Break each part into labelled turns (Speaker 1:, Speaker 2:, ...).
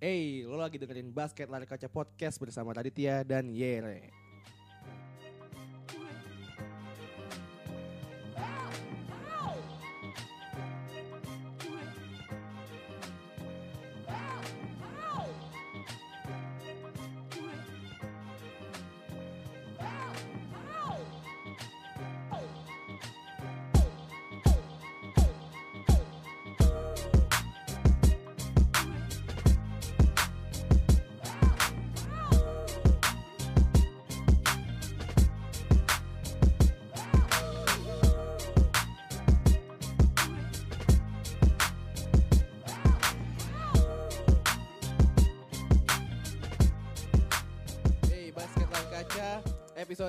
Speaker 1: Hey, lo lagi dengerin Basket Lari Kaca Podcast bersama Raditya dan Yere.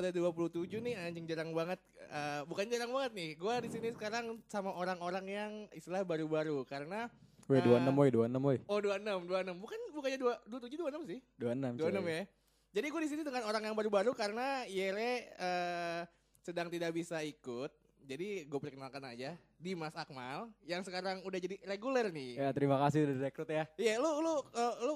Speaker 1: Episode 27 nih anjing jarang banget Eh, bukan jarang banget nih. Gua di sini sekarang sama orang-orang yang istilah baru-baru karena
Speaker 2: Woi
Speaker 1: eh,
Speaker 2: 26 woi 26 woi.
Speaker 1: Oh 26, 26. Bukan bukannya 2 27 26 sih?
Speaker 2: 26
Speaker 1: 26
Speaker 2: coy.
Speaker 1: ya. Jadi gue di sini dengan orang yang baru-baru karena Yere eh, sedang tidak bisa ikut. Jadi gue perkenalkan aja Dimas Akmal yang sekarang udah jadi reguler nih.
Speaker 2: Ya terima kasih udah direkrut ya.
Speaker 1: Iya, lu lu eh, lu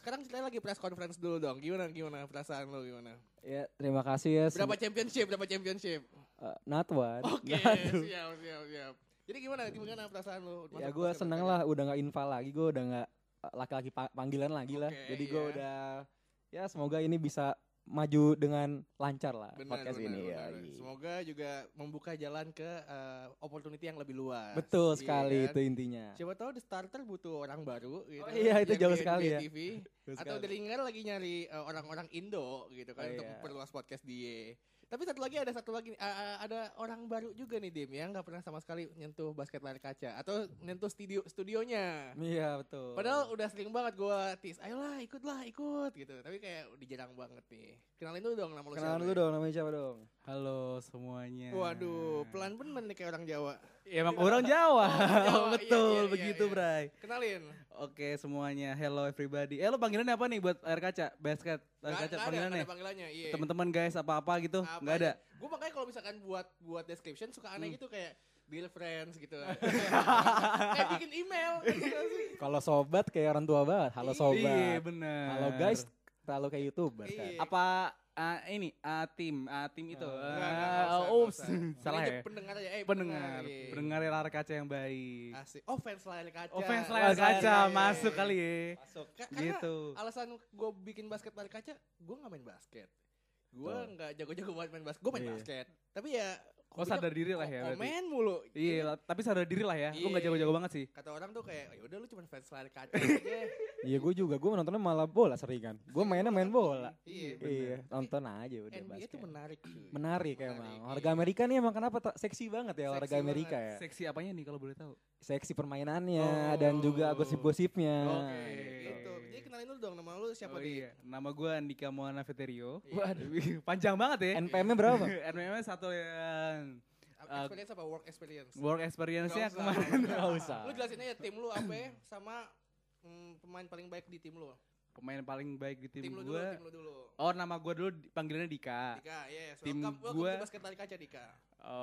Speaker 1: sekarang kita lagi press conference dulu dong. Gimana gimana perasaan lu gimana?
Speaker 2: Ya terima kasih ya.
Speaker 1: Berapa championship? Berapa championship?
Speaker 2: Uh, not one.
Speaker 1: Oke,
Speaker 2: Not two.
Speaker 1: siap siap siap. Jadi gimana gimana perasaan lu?
Speaker 2: Ya
Speaker 1: Masuk
Speaker 2: gue seneng lah udah gak infal lagi. Gue udah gak uh, laki-laki pa- panggilan lagi lah.
Speaker 1: Oke,
Speaker 2: Jadi gue
Speaker 1: iya.
Speaker 2: udah ya semoga ini bisa maju dengan lancar lah
Speaker 1: Benar,
Speaker 2: podcast
Speaker 1: benar,
Speaker 2: ini ya.
Speaker 1: benar. Semoga juga membuka jalan ke eh, opportunity yang lebih luas.
Speaker 2: Betul
Speaker 1: Iya
Speaker 2: sekali
Speaker 1: kan?
Speaker 2: itu intinya.
Speaker 1: Siapa tahu The Starter butuh orang baru gitu.
Speaker 2: Oh iya, itu jauh sekali ya.
Speaker 1: TV. Atau
Speaker 2: sekali.
Speaker 1: Lagi nyari eh, orang-orang Indo gitu kan
Speaker 2: Oh
Speaker 1: untuk
Speaker 2: iya.
Speaker 1: memperluas podcast dia. Tapi satu lagi ada satu lagi ah, ada orang baru juga nih Dim yang nggak pernah sama sekali nyentuh basket lari kaca atau nyentuh studio studionya.
Speaker 2: Iya betul.
Speaker 1: Padahal udah sering banget gua tis, ayolah ikutlah ikut gitu. Tapi kayak udah jarang banget nih. Kenalin dulu dong nama lu
Speaker 2: kenalan
Speaker 1: siapa
Speaker 2: dulu
Speaker 1: ya?
Speaker 2: dong namanya siapa dong?
Speaker 3: Halo semuanya.
Speaker 1: Waduh, pelan bener nih kayak orang Jawa.
Speaker 3: Ya, emang orang Jawa.
Speaker 1: Jawa, iya,
Speaker 3: Betul
Speaker 1: iya, iya,
Speaker 3: begitu,
Speaker 1: iya.
Speaker 3: Bray.
Speaker 1: Kenalin.
Speaker 3: Oke, semuanya. Hello everybody. Eh, lo panggilannya apa nih buat air kaca? Basket, air
Speaker 1: Nggak-
Speaker 3: kaca
Speaker 1: ada,
Speaker 3: panggilannya?
Speaker 1: ada panggilannya. Iya.
Speaker 3: Teman-teman guys, apa-apa gitu?
Speaker 1: Apa
Speaker 3: Enggak ada.
Speaker 1: Gue makanya kalau misalkan buat buat description suka aneh
Speaker 3: Hmm.
Speaker 1: gitu kayak dear friends gitu. kayak bikin email. gitu sih.
Speaker 2: Kalau sobat kayak orang tua banget. Halo
Speaker 1: Iya,
Speaker 2: sobat.
Speaker 3: Iya, benar.
Speaker 2: Halo guys. Halo kayak youtuber kan.
Speaker 1: Iya.
Speaker 3: Apa ah, ini ah, tim, ah, tim itu.
Speaker 1: Nggak, nggak, nggak nggak
Speaker 3: Ups, salah ya.
Speaker 1: Pendengar aja. Eh,
Speaker 3: Pendengar,
Speaker 1: iya.
Speaker 3: pendengar layar kaca yang baik.
Speaker 1: Asik. Oh fans layar kaca.
Speaker 3: Oh, fans layar kaca
Speaker 1: iya,
Speaker 3: masuk kali ya.
Speaker 2: Masuk.
Speaker 1: Karena
Speaker 3: Gitu.
Speaker 1: alasan gue bikin basket layar kaca, gue gak main basket. Gue nggak jago-jago banget main basket. Gue main
Speaker 2: Iya.
Speaker 1: basket. Tapi ya.
Speaker 3: Oh,
Speaker 1: hobinya
Speaker 3: sadar diri lah ya berarti.
Speaker 1: Komen mulu.
Speaker 3: Iya, lah, tapi sadar diri lah ya. Gue nggak
Speaker 1: Iya.
Speaker 3: jago-jago banget sih.
Speaker 1: Kata orang tuh kayak, ya udah lu cuma fans layar kaca aja.
Speaker 2: Iya gue juga, gue nontonnya malah bola sering kan. Gue mainnya main bola.
Speaker 1: Iya,
Speaker 2: Iya, nonton aja udah
Speaker 1: NBA
Speaker 2: basket.
Speaker 1: itu menarik cuy.
Speaker 2: Menarik
Speaker 1: Menarik,
Speaker 2: emang.
Speaker 1: iya.
Speaker 2: Olahraga Amerika nih emang kenapa tak seksi banget ya olahraga Amerika
Speaker 1: banget.
Speaker 2: ya.
Speaker 3: Seksi apanya nih kalau boleh tahu?
Speaker 2: Seksi permainannya
Speaker 1: Oh.
Speaker 2: dan juga gosip-gosipnya.
Speaker 1: Oke,
Speaker 3: Iya.
Speaker 1: gitu. Jadi kenalin dulu dong nama lu siapa
Speaker 3: oh,
Speaker 1: Di?
Speaker 3: iya. Nama gue Andika Moana Veterio.
Speaker 1: Iya.
Speaker 2: Waduh.
Speaker 3: Panjang banget ya.
Speaker 2: NPM-nya berapa?
Speaker 3: NPM satu yang
Speaker 1: Apa Experience apa work experience?
Speaker 3: work experience-nya kemarin.
Speaker 1: Nggak
Speaker 2: usah.
Speaker 1: Lu jelasin aja tim lu apa ya, sama mm, pemain paling baik di tim lu.
Speaker 3: Pemain paling baik di tim,
Speaker 1: Tim, lu dulu,
Speaker 3: gue.
Speaker 1: tim lu dulu.
Speaker 3: Oh nama gue dulu panggilannya Dika.
Speaker 1: Dika, yes.
Speaker 3: Tim
Speaker 1: welcome, welcome
Speaker 3: gua-
Speaker 1: to basket lari kaca Dika.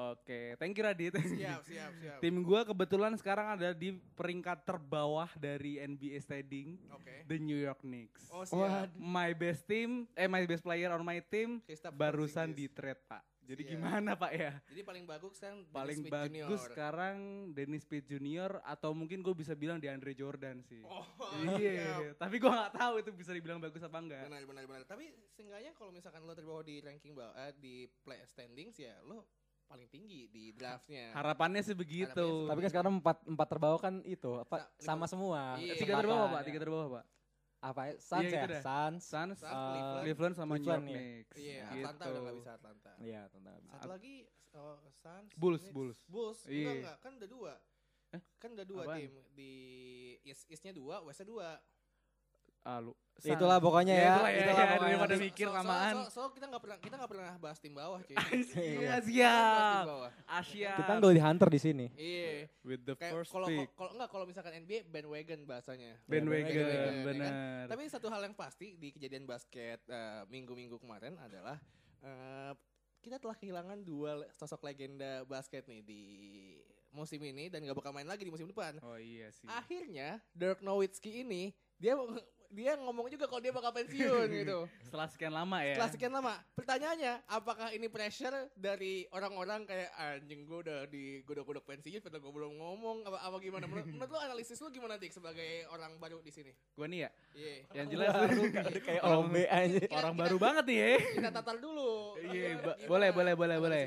Speaker 3: Oke, thank you Radit.
Speaker 1: Siap, siap, siap.
Speaker 3: tim gue kebetulan sekarang ada di peringkat terbawah dari NBA standing,
Speaker 1: Oke.
Speaker 3: the New York Knicks.
Speaker 1: Oh, siap.
Speaker 3: My best team, eh my best player on my team barusan di trade pak. Jadi
Speaker 1: Siap.
Speaker 3: gimana pak ya?
Speaker 1: Jadi paling bagus kan Dennis
Speaker 3: Paling
Speaker 1: Smith
Speaker 3: bagus
Speaker 1: Junior.
Speaker 3: sekarang Dennis Pitt Junior atau mungkin gue bisa bilang di Andre Jordan sih.
Speaker 1: Oh,
Speaker 3: iya, tapi gue nggak tahu itu bisa dibilang bagus apa enggak.
Speaker 1: Benar, benar, benar. Tapi seenggaknya kalau misalkan lo terbawah di ranking bawah, eh, di play standings ya lo paling tinggi di draftnya.
Speaker 3: Harapannya sih begitu.
Speaker 1: Harapannya
Speaker 2: Tapi kan sekarang empat empat terbawah kan itu apa
Speaker 1: Sa-
Speaker 2: sama semua.
Speaker 1: Iya.
Speaker 3: tiga terbawah pak, tiga terbawah pak.
Speaker 2: Apa ya? Suns
Speaker 3: Iya,
Speaker 2: ya?
Speaker 3: itu dah.
Speaker 2: Suns.
Speaker 3: Suns,
Speaker 1: Suns,
Speaker 2: eh,
Speaker 1: Cleveland.
Speaker 3: Cleveland sama New York
Speaker 2: Cleveland, iya.
Speaker 3: Knicks.
Speaker 1: Iya,
Speaker 3: gitu.
Speaker 1: Atlanta udah gak bisa Atlanta.
Speaker 2: Iya, tentang habis.
Speaker 1: Satu lagi oh, Suns,
Speaker 3: Bulls,
Speaker 1: Knicks.
Speaker 3: Bulls.
Speaker 1: Bulls.
Speaker 3: Iya.
Speaker 1: Enggak, enggak, kan udah dua.
Speaker 3: Eh,
Speaker 1: Kan udah dua
Speaker 3: apaan?
Speaker 1: tim di East Eastnya dua, Westnya dua.
Speaker 3: Ah, lu.
Speaker 2: Ya, itulah pokoknya ya.
Speaker 3: itulah ya,
Speaker 2: Itulah
Speaker 3: ya,
Speaker 2: pokoknya.
Speaker 3: daripada mikir
Speaker 1: so-
Speaker 3: lamaan.
Speaker 1: So, so, so kita nggak pernah kita nggak pernah bahas tim bawah cuy.
Speaker 3: Iya,
Speaker 1: tim
Speaker 3: siap.
Speaker 1: bawah.
Speaker 3: Asia.
Speaker 2: Kita nggak di hunter di sini.
Speaker 1: Iya.
Speaker 3: with the
Speaker 1: Kayak
Speaker 3: first
Speaker 1: kalau
Speaker 3: pick.
Speaker 1: kalau enggak kalau misalkan NBA bandwagon bahasanya.
Speaker 3: Bandwagon,
Speaker 1: bandwagon, ya kan?
Speaker 3: benar.
Speaker 1: Tapi satu hal yang pasti di kejadian basket eh, minggu-minggu kemarin adalah eh, kita telah kehilangan dua sosok legenda basket nih di musim ini dan gak bakal main lagi di musim depan.
Speaker 3: Oh iya sih.
Speaker 1: Akhirnya Dirk Nowitzki ini dia dia ngomong juga kalau dia bakal pensiun gitu.
Speaker 3: Setelah sekian lama ya.
Speaker 1: Setelah sekian lama, pertanyaannya apakah ini pressure dari orang-orang kayak anjing gue udah di godok-godok pensiun, padahal gue belum ngomong apa, apa gimana? Menurut, menurut lo analisis lo gimana dik sebagai orang baru di sini?
Speaker 3: Gue nih ya,
Speaker 1: Iya.
Speaker 3: yang jelas
Speaker 2: Udah kayak orang B aja.
Speaker 3: orang baru banget nih ya.
Speaker 1: Kita tatar dulu.
Speaker 3: Iya,
Speaker 1: gimana
Speaker 3: boleh, boleh, boleh, boleh.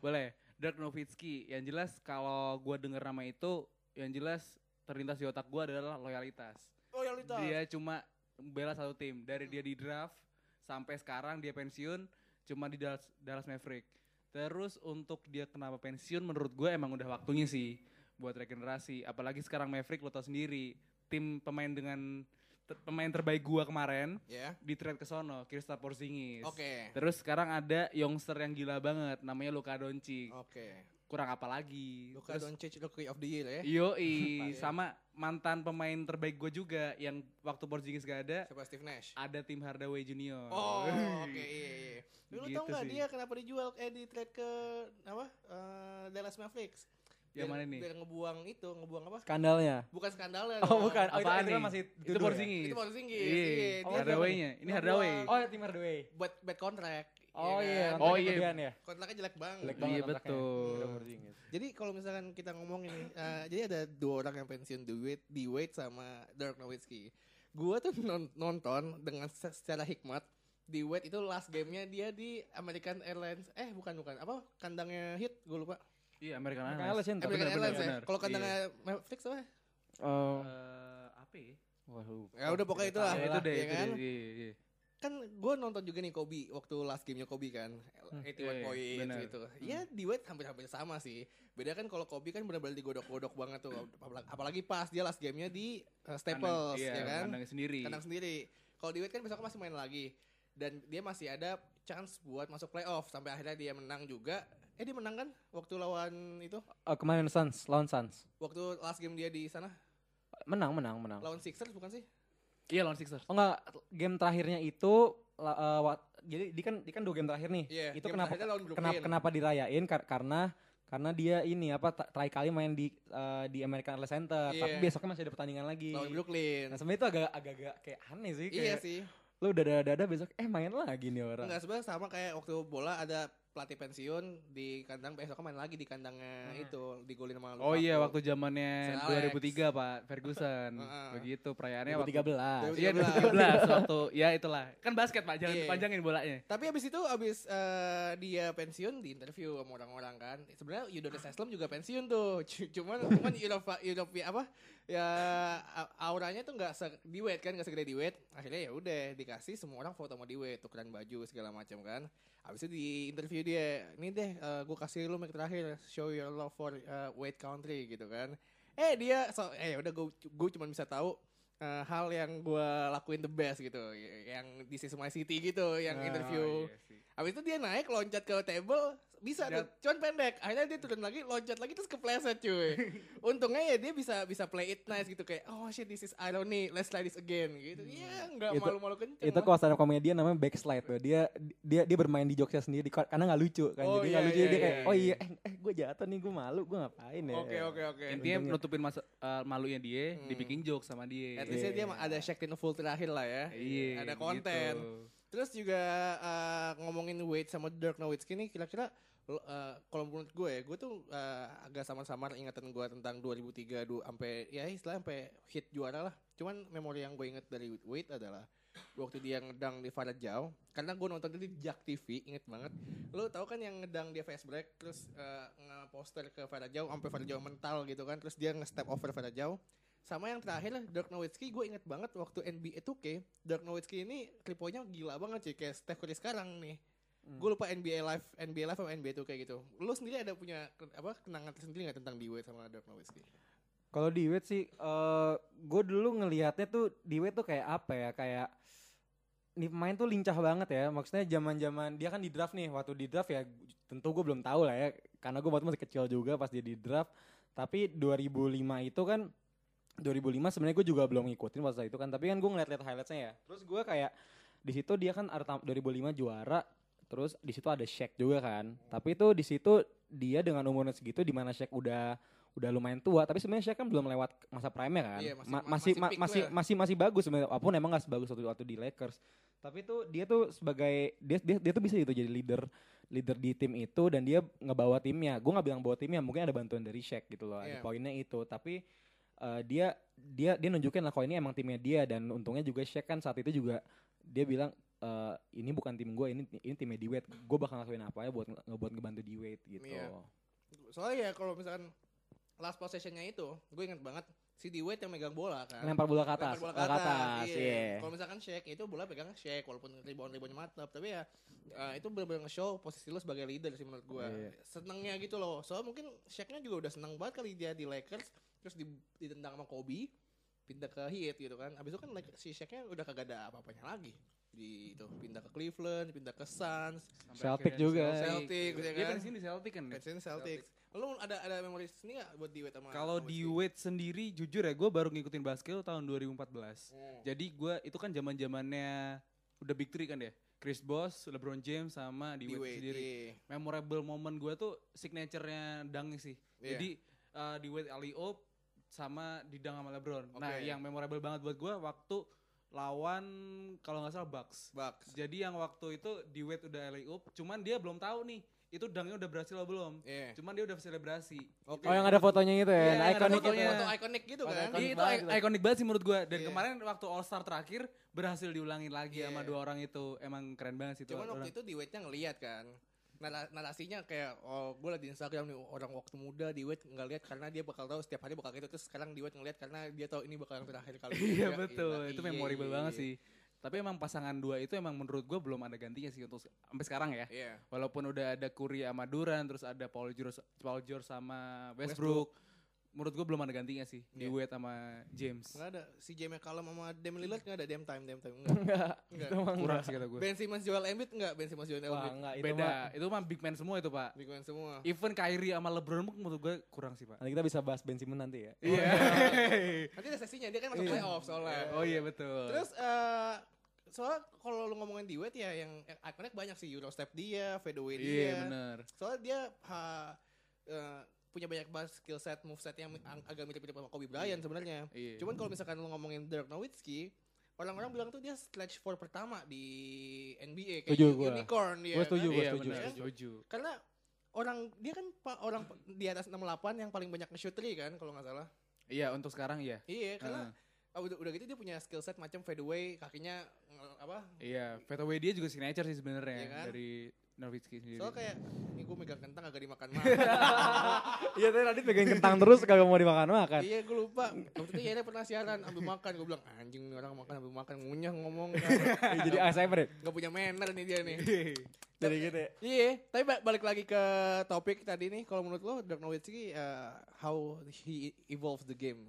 Speaker 3: Boleh. Dirk Nowitzki. Yang jelas kalau gue denger nama itu, yang jelas terlintas di otak gue adalah loyalitas.
Speaker 1: Loyalitas.
Speaker 3: Dia cuma bela satu tim. Dari dia di draft sampai sekarang dia pensiun cuma di Dallas, Dallas Maverick. Terus untuk dia kenapa pensiun menurut gue emang udah waktunya sih buat regenerasi. Apalagi sekarang Maverick lo tau sendiri. Tim pemain dengan ter- pemain terbaik gua kemarin
Speaker 1: Ya.
Speaker 3: di trade ke sono, Kristaps Porzingis.
Speaker 1: Oke.
Speaker 3: Terus sekarang ada youngster yang gila banget namanya Luka Doncic.
Speaker 1: Oke.
Speaker 3: Kurang apa lagi?
Speaker 1: Luka
Speaker 3: Terus
Speaker 1: Doncic Rookie of the Year ya.
Speaker 3: Yoi, sama mantan pemain terbaik gue juga yang waktu Porzingis gak ada,
Speaker 1: Siapa Steve Nash?
Speaker 3: ada tim Hardaway Junior.
Speaker 1: Oh, oke iya iya. Lu
Speaker 3: Gitu
Speaker 1: tau gak
Speaker 3: sih.
Speaker 1: dia kenapa dijual eh di trade ke apa? Eh, Dallas Mavericks.
Speaker 3: Yang mana nih?
Speaker 1: Biar ngebuang itu, ngebuang apa?
Speaker 2: Skandalnya.
Speaker 1: Bukan skandalnya.
Speaker 2: Oh bukan, oh, itu,
Speaker 3: Apaan
Speaker 2: itu
Speaker 3: nih?
Speaker 2: masih
Speaker 3: Itu
Speaker 2: duduk ya?
Speaker 3: Porzingis.
Speaker 1: Itu Porzingis.
Speaker 3: Iya,
Speaker 1: Iya,
Speaker 2: Oh,
Speaker 3: Hardaway-nya. Ini Hardaway.
Speaker 2: Oh tim Hardaway.
Speaker 1: buat bad contract.
Speaker 2: Oh
Speaker 1: iya
Speaker 2: iya,
Speaker 1: kan?
Speaker 3: Oh,
Speaker 2: kontraknya
Speaker 3: iya.
Speaker 2: ya.
Speaker 1: Kontraknya jelek banget.
Speaker 2: Jelek
Speaker 3: Iya,
Speaker 2: banget kontraknya.
Speaker 3: betul.
Speaker 1: Jadi kalau misalkan kita ngomongin eh, jadi ada dua orang yang pensiun di Wade, di Wade sama Dirk Nowitzki. Gua tuh non- nonton dengan se- secara hikmat di Wade itu last gamenya dia di American Airlines. Eh bukan bukan apa kandangnya Heat gue lupa.
Speaker 3: Iya, American
Speaker 2: American
Speaker 3: Airlines.
Speaker 2: Airlines, Cen.
Speaker 1: American
Speaker 3: benar,
Speaker 1: Airlines ya. Kalau
Speaker 3: Iya.
Speaker 1: kandangnya Mavericks apa?
Speaker 2: Oh,
Speaker 3: Eh, apa ya?
Speaker 1: Ya udah pokoknya itulah.
Speaker 3: Ya, itu
Speaker 2: lah.
Speaker 3: deh,
Speaker 1: Iya
Speaker 3: itu
Speaker 1: kan?
Speaker 3: deh. Iya, iya.
Speaker 1: Kan gue nonton juga nih Kobe waktu last gamenya Kobe kan, 81
Speaker 3: Iya,
Speaker 1: points
Speaker 3: benar.
Speaker 1: gitu. Ya di Wade hampir-hampir sama sih. Beda kan kalau Kobe kan benar-benar digodok-godok banget tuh. Apalagi- pas dia last gamenya di uh,
Speaker 3: Kandang-
Speaker 1: Staples
Speaker 3: iya,
Speaker 1: ya kan.
Speaker 3: kandangnya sendiri.
Speaker 1: kandang sendiri. Kalau di Wade kan besok masih main lagi dan dia masih ada chance buat masuk playoff sampai akhirnya dia menang juga. Eh dia menang kan waktu lawan itu
Speaker 2: Oh, kemarin Suns, lawan Suns.
Speaker 1: waktu last game dia di sana
Speaker 2: Menang, menang, menang.
Speaker 1: lawan Sixers bukan sih?
Speaker 3: Iya, lawan Sixers.
Speaker 2: Oh enggak, game terakhirnya itu eh, wat- jadi di kan di kan dua game terakhir nih.
Speaker 1: Iya.
Speaker 2: itu kenapa kenapa kenapa dirayain Kar- karena karena dia ini apa terakhir kali main di eh, di American Airlines Center,
Speaker 1: Iya.
Speaker 2: tapi besoknya masih ada pertandingan lagi.
Speaker 1: lawan Brooklyn.
Speaker 2: Nah, sebenarnya itu agak agak kayak aneh sih
Speaker 1: Iya
Speaker 2: kayak
Speaker 1: sih.
Speaker 2: lu udah dada-dada besok eh main lagi nih orang.
Speaker 1: Enggak sebenarnya sama kayak waktu bola ada pelatih pensiun di kandang besok main lagi di kandangnya itu digolin sama
Speaker 3: Oh iya, waktu zamannya
Speaker 1: Sir Alex.
Speaker 3: 2003 Pak Ferguson. Begitu perayaannya waktu
Speaker 2: 2013.
Speaker 3: Iya
Speaker 1: 2013.
Speaker 3: 2013 waktu ya itulah. Kan basket Pak, jangan
Speaker 1: Iya.
Speaker 3: panjangin bolanya.
Speaker 1: Tapi abis itu abis eh, dia pensiun di interview sama orang-orang kan. Sebenarnya Udonis Haslem juga pensiun tuh. C- Cuman cuman Eropa Eropa apa ya auranya tuh nggak se di kan nggak segede di. Akhirnya ya udah dikasih semua orang foto sama di tukeran baju segala macam kan. Abis itu di interview dia, ini deh gue kasih lu mic terakhir, show your love for uh, Wade Country gitu kan. Eh dia so eh udah gue gue cuma bisa tahu eh, hal yang gue lakuin the best gitu, yang di This Is My City gitu, yang
Speaker 3: Ah,
Speaker 1: interview.
Speaker 3: iya sih.
Speaker 1: Habis itu dia naik loncat ke table bisa tuh, cuman pendek. Akhirnya dia turun lagi loncat lagi terus kepleset cuy. Untungnya ya dia bisa bisa play it nice gitu kayak oh shit this is irony, let's try this again gitu. Iya, nggak
Speaker 2: Itu-
Speaker 1: malu-malu kenceng.
Speaker 2: Itu kalau stand up komedian namanya backslide tuh. Dia dia dia bermain di jokesnya sendiri kar- karena nggak lucu kan.
Speaker 1: Oh,
Speaker 2: Jadi
Speaker 1: iya,
Speaker 2: lucu
Speaker 1: iya,
Speaker 2: dia kayak
Speaker 1: iya,
Speaker 2: oh
Speaker 1: iya.
Speaker 2: iya eh, eh gue jatuh nih gue malu gue ngapain ya.
Speaker 1: Oke oke oke.
Speaker 3: Intinya
Speaker 2: Untungnya.
Speaker 3: nutupin masa eh, malunya dia,
Speaker 1: Hmm.
Speaker 3: dibikin joke sama dia.
Speaker 1: At least
Speaker 2: Iya.
Speaker 1: dia ada Shaq full terakhir lah ya.
Speaker 3: Iya,
Speaker 1: Ada konten. Terus juga eh, ngomongin Wade sama Dirk Nowitzki nih kira-kira eh, kalau menurut gue ya, gue tuh eh, agak samar-samar ingatan gue tentang 2003 du- sampai ya istilah sampai hit juara lah. Cuman memori yang gue inget dari Wade adalah waktu dia ngedang di Farad Jau karena gue nonton itu di Jak TV inget banget. Lo tau kan yang ngedang dia fast break terus eh, nge-poster ke Farad Jau sampai Farad Jau mental gitu kan. Terus dia nge-step over Farad Jau sama yang terakhir Dirk Nowitzki gue inget banget waktu NBA 2K Dirk Nowitzki ini triponya gila banget sih kayak Steph Curry sekarang nih
Speaker 2: Hmm.
Speaker 1: gue lupa NBA Live NBA Live atau NBA 2K gitu lo sendiri ada punya apa kenangan tersendiri nggak tentang D-Wade sama Dirk Nowitzki
Speaker 2: Kalau Wade sih, eh gue dulu ngelihatnya tuh Wade tuh kayak apa ya, kayak nih pemain tuh lincah banget ya. Maksudnya zaman-zaman dia kan di draft nih, waktu di draft ya tentu gue belum tahu lah ya, karena gue waktu masih kecil juga pas dia di draft. Tapi 2005 itu kan 2005 sebenarnya gue juga belum ngikutin pas itu kan, tapi kan gue ngeliat-liat highlightsnya ya. Terus gue kayak di situ dia kan ada tam- 2005 juara, terus di situ ada Shaq juga kan. Tapi itu di situ dia dengan umurnya segitu di mana Shaq udah udah lumayan tua. Tapi sebenarnya Shaq kan belum lewat masa prime kan?
Speaker 1: Iya, masih-
Speaker 2: Ma-
Speaker 1: ma-
Speaker 2: masih
Speaker 1: masih
Speaker 2: ma- masih
Speaker 1: lah.
Speaker 2: masih masih bagus sebenarnya. Walaupun emang gak sebagus waktu waktu di Lakers. Tapi tuh dia tuh sebagai dia dia, dia tuh bisa gitu jadi leader leader di tim itu dan dia ngebawa timnya. Gue nggak bilang bawa timnya mungkin ada bantuan dari Shaq gitu loh ada
Speaker 1: Iya.
Speaker 2: poinnya itu. Tapi eh, dia dia dia nunjukin lah kalau ini emang timnya dia? Dan untungnya juga Shaq kan saat itu juga dia bilang eh, ini bukan tim gue ini ini timnya D Wade gue bakal ngelakuin apa ya buat nge- buat ngebantu D Wade gitu
Speaker 1: Iya. Soalnya ya kalau misalkan last possessionnya itu, gue inget banget si D Wade yang megang bola kan.
Speaker 2: lempar bola ke atas
Speaker 1: Lempar bola
Speaker 2: bola ke atas
Speaker 1: iya.
Speaker 2: iya.
Speaker 1: Kalau misalkan Shaq itu bola pegang Shaq walaupun rebound-reboundnya mantap, tapi ya uh, itu benar-benar nge-show posisi lu sebagai leader sih menurut gua.
Speaker 2: Iya.
Speaker 1: Senengnya gitu loh. Soalnya mungkin Shaq-nya juga udah seneng banget kali dia di Lakers terus di, ditendang sama Kobe pindah ke Heat gitu kan. Abis itu kan like, si Shaq-nya udah kagak ada apa-apanya lagi. Di itu pindah ke Cleveland, pindah ke Suns,
Speaker 3: Sampai
Speaker 2: Celtic juga.
Speaker 1: Celtic, ya
Speaker 3: Dia
Speaker 1: kan?
Speaker 3: pensiun di Celtic kan.
Speaker 1: pensiun Celtics. Lu ada ada memori sini gak buat di Wade sama
Speaker 3: Kalau di
Speaker 1: Wade?
Speaker 3: Wade sendiri jujur ya gue baru ngikutin basket tuh tahun 2014.
Speaker 1: Hmm.
Speaker 3: Jadi gue itu kan zaman zamannya udah big three kan ya. Chris Bosh, LeBron James sama di Wade sendiri.
Speaker 1: iya.
Speaker 3: Memorable moment gue tuh signaturenya dunk sih.
Speaker 1: Iya.
Speaker 3: Jadi uh, di Wade alley oop sama di dunk sama LeBron. Nah
Speaker 1: Oke.
Speaker 3: yang memorable banget buat gue waktu lawan kalau nggak salah Bucks.
Speaker 1: Bucks.
Speaker 3: Jadi yang waktu itu di Wade udah alley oop, cuman dia belum tahu nih itu dunknya udah berhasil atau belum.
Speaker 1: Iya.
Speaker 3: Cuman dia udah selebrasi.
Speaker 1: Oke.
Speaker 2: Oh yang ada fotonya itu ya,
Speaker 3: yang ada
Speaker 2: ikonik
Speaker 3: fotonya.
Speaker 2: itu.
Speaker 1: foto ikonik gitu
Speaker 2: Foto
Speaker 1: kan.
Speaker 2: ikonik.
Speaker 3: Iya, itu ikonik banget sih menurut gua. Dan
Speaker 1: Iya.
Speaker 3: kemarin waktu All Star terakhir berhasil diulangin lagi sama
Speaker 1: Iya.
Speaker 3: dua orang itu. Emang keren banget sih itu.
Speaker 1: Cuman
Speaker 3: orang.
Speaker 1: waktu itu di Wade-nya ngeliat kan. Nara- narasinya kayak oh gue liat di Instagram nih orang waktu muda di Wade nggak lihat karena dia bakal tahu setiap hari bakal gitu terus sekarang di Wade ngeliat karena dia tahu ini bakal yang terakhir kali
Speaker 3: Iya
Speaker 1: Ya,
Speaker 3: betul,
Speaker 1: iya,
Speaker 3: itu
Speaker 1: iya,
Speaker 3: memorable
Speaker 1: iya,
Speaker 3: banget
Speaker 1: iya.
Speaker 3: sih. Tapi emang pasangan dua itu emang menurut gua belum ada gantinya sih untuk sampai sekarang ya.
Speaker 1: Iya.
Speaker 3: Walaupun udah ada Curry sama Durant, terus ada Paul George, Paul George sama
Speaker 1: Westbrook.
Speaker 3: Westbrook. Menurut gua belum ada gantinya sih di
Speaker 1: Iya.
Speaker 3: Wade sama James.
Speaker 1: Nggak ada si J. McCallum sama Damian Lillard nggak ada damn time damn time enggak.
Speaker 2: Enggak,
Speaker 1: Enggak.
Speaker 3: Kurang
Speaker 2: enggak.
Speaker 3: sih kata gue.
Speaker 1: Ben Simmons Joel Embiid enggak Ben Simmons Joel Embiid.
Speaker 2: enggak, itu
Speaker 3: Beda,
Speaker 2: mah.
Speaker 3: itu mah big man semua itu pak.
Speaker 1: Big man semua.
Speaker 3: Even Kyrie sama LeBron pun menurut gue kurang sih pak.
Speaker 2: Nanti kita bisa bahas Ben Simmons nanti ya.
Speaker 3: Iya.
Speaker 1: Nanti ada sesinya dia kan masuk
Speaker 2: Iya.
Speaker 1: playoff soalnya.
Speaker 3: oh iya betul.
Speaker 1: Terus eh soalnya kalau lu ngomongin di Wade ya yang ikonik banyak sih Eurostep dia, fadeaway dia.
Speaker 3: iya benar.
Speaker 1: Soalnya dia ha, eh, punya banyak banget skill set, move set yang ang- agak mirip-mirip sama Kobe Bryant sebenarnya.
Speaker 3: Iya.
Speaker 1: Cuman kalau misalkan lu ngomongin Dirk Nowitzki, orang-orang bilang tuh dia stretch four pertama di NBA kayak
Speaker 2: Setuju
Speaker 1: unicorn dia.
Speaker 2: Gua setuju,
Speaker 1: kan?
Speaker 2: gua
Speaker 3: iya
Speaker 2: setuju,
Speaker 3: benar,
Speaker 1: setuju. Karena orang dia kan orang di atas 68 yang paling banyak nge-shoot three kan kalau nggak salah.
Speaker 3: Iya untuk sekarang iya.
Speaker 1: Iya, karena ah, udah, udah gitu dia punya skill set macam fadeaway, kakinya apa?
Speaker 3: Iya, fadeaway dia juga signature sih sebenarnya
Speaker 1: Iya kan?
Speaker 3: dari Nowitzki sendiri.
Speaker 1: Soalnya kayak ini gue megang kentang agak dimakan makan.
Speaker 2: Iya tadi tadi pegang kentang terus kagak mau dimakan makan.
Speaker 1: iya gue lupa. Waktu itu ya pernah siaran ambil makan. Gue bilang anjing orang makan ambil makan ngunyah ngomong.
Speaker 2: Jadi ASMR ya.
Speaker 1: Gak punya manner nih dia nih.
Speaker 2: Jadi gitu ya.
Speaker 1: Iya, tapi ba- balik lagi ke topik tadi nih. Kalau menurut lo Dirk Nowitzki uh, how he evolves the game?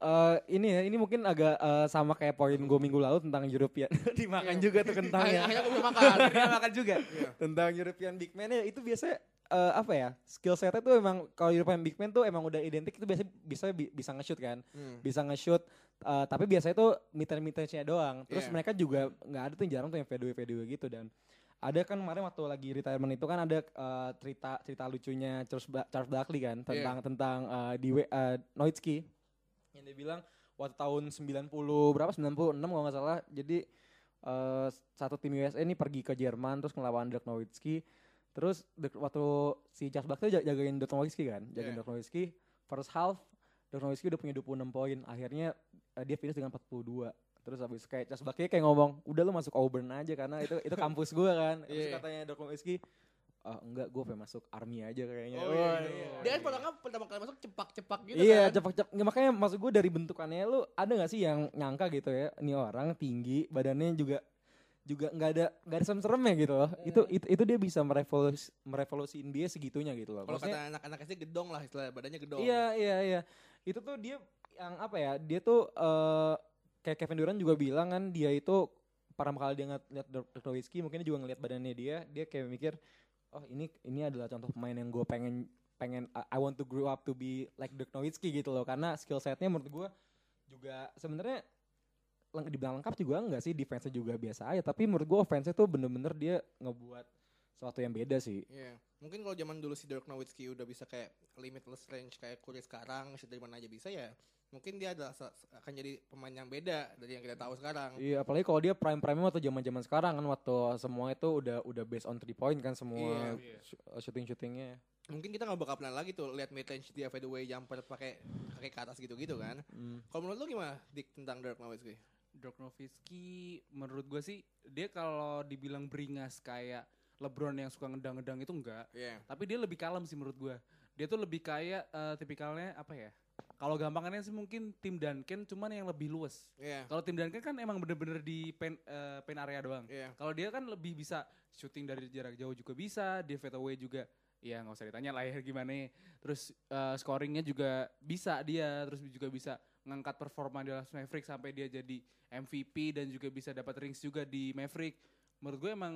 Speaker 2: Eh, ini ya, ini mungkin agak eh, sama kayak poin gue minggu lalu tentang European. Dimakan juga tuh kentangnya.
Speaker 1: Gue bisa makan.
Speaker 3: Makan juga.
Speaker 2: tentang European big man ya itu biasanya eh, apa ya skill setnya tuh emang kalau European big man tuh emang udah identik itu biasanya bisa bi- bisa nge-shoot kan
Speaker 1: Hmm.
Speaker 2: bisa nge-shoot eh, tapi biasanya tuh meter meternya doang terus
Speaker 1: Iya.
Speaker 2: mereka juga nggak ada tuh jarang tuh yang fadeaway fadeaway gitu dan ada kan kemarin waktu lagi retirement itu kan ada eh, cerita cerita lucunya Charles Charles Barkley kan tentang tentang eh, di uh, Nowitzki yang dia bilang waktu tahun 90 berapa? 96 kalau nggak salah. Jadi eh, satu tim USA ini pergi ke Jerman terus ngelawan Dirk Nowitzki. Terus waktu si Charles Barkley jag- jagain Dirk Nowitzki kan? Jagain
Speaker 1: Yeah.
Speaker 2: Dirk Nowitzki. First half Dirk Nowitzki udah punya 26 poin. Akhirnya eh, dia finish dengan 42 terus habis kayak Charles Barkley kayak ngomong udah lu masuk Auburn aja karena itu itu kampus gua kan. Terus
Speaker 1: Iya.
Speaker 2: katanya Dirk Nowitzki ah enggak gue pengen masuk army aja kayaknya
Speaker 1: Oh,
Speaker 2: Wah,
Speaker 1: iya.
Speaker 2: iya.
Speaker 1: Dia kan pertama, pertama kali masuk cepak-cepak gitu
Speaker 2: iya,
Speaker 1: kan.
Speaker 2: cepak cepak. makanya maksud gue dari bentukannya lu ada gak sih yang nyangka gitu ya, ini orang tinggi, badannya juga juga nggak ada nggak ada serem-seremnya gitu loh.
Speaker 1: Hmm.
Speaker 2: Itu, itu itu dia bisa merevolusi merevolusiin dia segitunya gitu loh.
Speaker 1: Kalau kata anak-anak SD gedong lah istilah badannya gedong.
Speaker 2: Iya iya iya. Itu tuh dia yang apa ya? Dia tuh eh kayak Kevin Durant juga bilang kan dia itu pertama kali dia ngeliat Dirk Nowitzki mungkin dia juga ngeliat badannya dia, dia kayak mikir oh ini ini adalah contoh pemain yang gue pengen pengen I want to grow up to be like Dirk Nowitzki gitu loh karena skill setnya menurut gue juga sebenarnya dibilang lengkap juga enggak sih defense juga biasa aja tapi menurut gue offense tuh bener-bener dia ngebuat sesuatu yang beda sih.
Speaker 1: Iya. Mungkin kalau zaman dulu si Dirk Nowitzki udah bisa kayak limitless range kayak Curry sekarang, shoot dari mana aja bisa ya. Mungkin dia adalah sa- akan jadi pemain yang beda dari yang kita tahu sekarang.
Speaker 2: Iya, apalagi kalau dia prime prime waktu zaman zaman sekarang kan waktu semua itu udah udah based on three point kan semua
Speaker 1: Iya.
Speaker 2: shooting shootingnya.
Speaker 1: Mungkin kita nggak bakal pernah lagi tuh lihat mid range dia fadeaway jumper pakai pakai ke atas gitu-gitu kan.
Speaker 2: Hmm.
Speaker 1: Kalau menurut lu gimana Dik tentang Dirk Nowitzki?
Speaker 3: Dirk Nowitzki menurut gue sih dia kalau dibilang beringas kayak LeBron yang suka ngedang-ngedang itu enggak.
Speaker 1: Iya.
Speaker 3: Tapi dia lebih kalem sih menurut gue. Dia tuh lebih kayak eh, tipikalnya apa ya? Kalau gampangannya sih mungkin tim Duncan cuman yang lebih luas.
Speaker 1: Iya.
Speaker 3: Kalau tim Duncan kan emang bener-bener di pen, eh, pen area doang.
Speaker 1: Iya.
Speaker 3: Kalau dia kan lebih bisa shooting dari jarak jauh juga bisa, dia fadeaway juga. Ya nggak usah ditanya lah ya gimana. Terus eh, scoringnya juga bisa dia, terus juga bisa ngangkat performa di Dallas Maverick sampai dia jadi MVP dan juga bisa dapat rings juga di Maverick. Menurut gue emang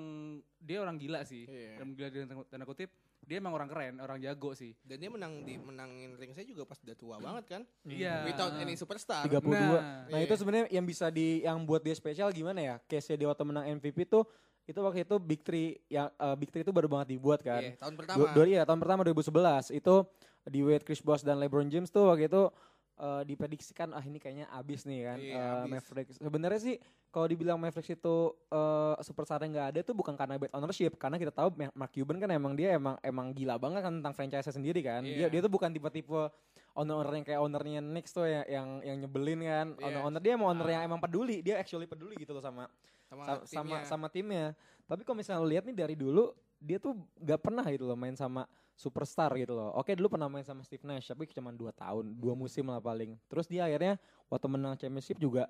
Speaker 3: dia orang gila sih.
Speaker 1: Iya.
Speaker 3: Dan gila dengan tanda kutip, dia emang orang keren, orang jago sih.
Speaker 1: Dan dia menang di menangin ring saya juga pas udah tua banget kan.
Speaker 3: Iya.
Speaker 1: Without any superstar.
Speaker 2: 32.
Speaker 3: Nah,
Speaker 2: Nah,
Speaker 1: iya.
Speaker 2: itu sebenarnya yang bisa di yang buat dia spesial gimana ya? Case dia waktu menang MVP tuh itu waktu itu Big Three yang eh, Big Three itu baru banget dibuat kan.
Speaker 1: Iya, tahun pertama.
Speaker 2: Dua, dua, iya, tahun pertama 2011 itu di Wade, Chris Bosh dan LeBron James tuh waktu itu eh, diprediksikan ah ini kayaknya abis nih kan
Speaker 1: Iya,
Speaker 2: eh,
Speaker 1: abis.
Speaker 2: Mavericks. Sebenarnya sih kalau dibilang Mavericks itu superstar yang nggak ada itu bukan karena bad ownership karena kita tahu Ma- Mark Cuban kan emang dia emang emang gila banget kan tentang franchise sendiri kan. Dia
Speaker 1: Iya.
Speaker 2: dia tuh bukan tipe-tipe owner-owner yang kayak ownernya Knicks tuh yang yang, yang nyebelin kan.
Speaker 1: Iya.
Speaker 2: Owner-owner dia emang owner yang emang peduli, dia actually peduli gitu loh sama
Speaker 1: sama
Speaker 2: sa- sama
Speaker 1: timnya.
Speaker 2: sama timnya. Tapi kalau misalnya lo lihat nih dari dulu dia tuh gak pernah gitu loh main sama superstar gitu loh. Oke dulu pernah main sama Steve Nash tapi cuma dua tahun, dua musim lah paling. Terus dia akhirnya waktu menang championship juga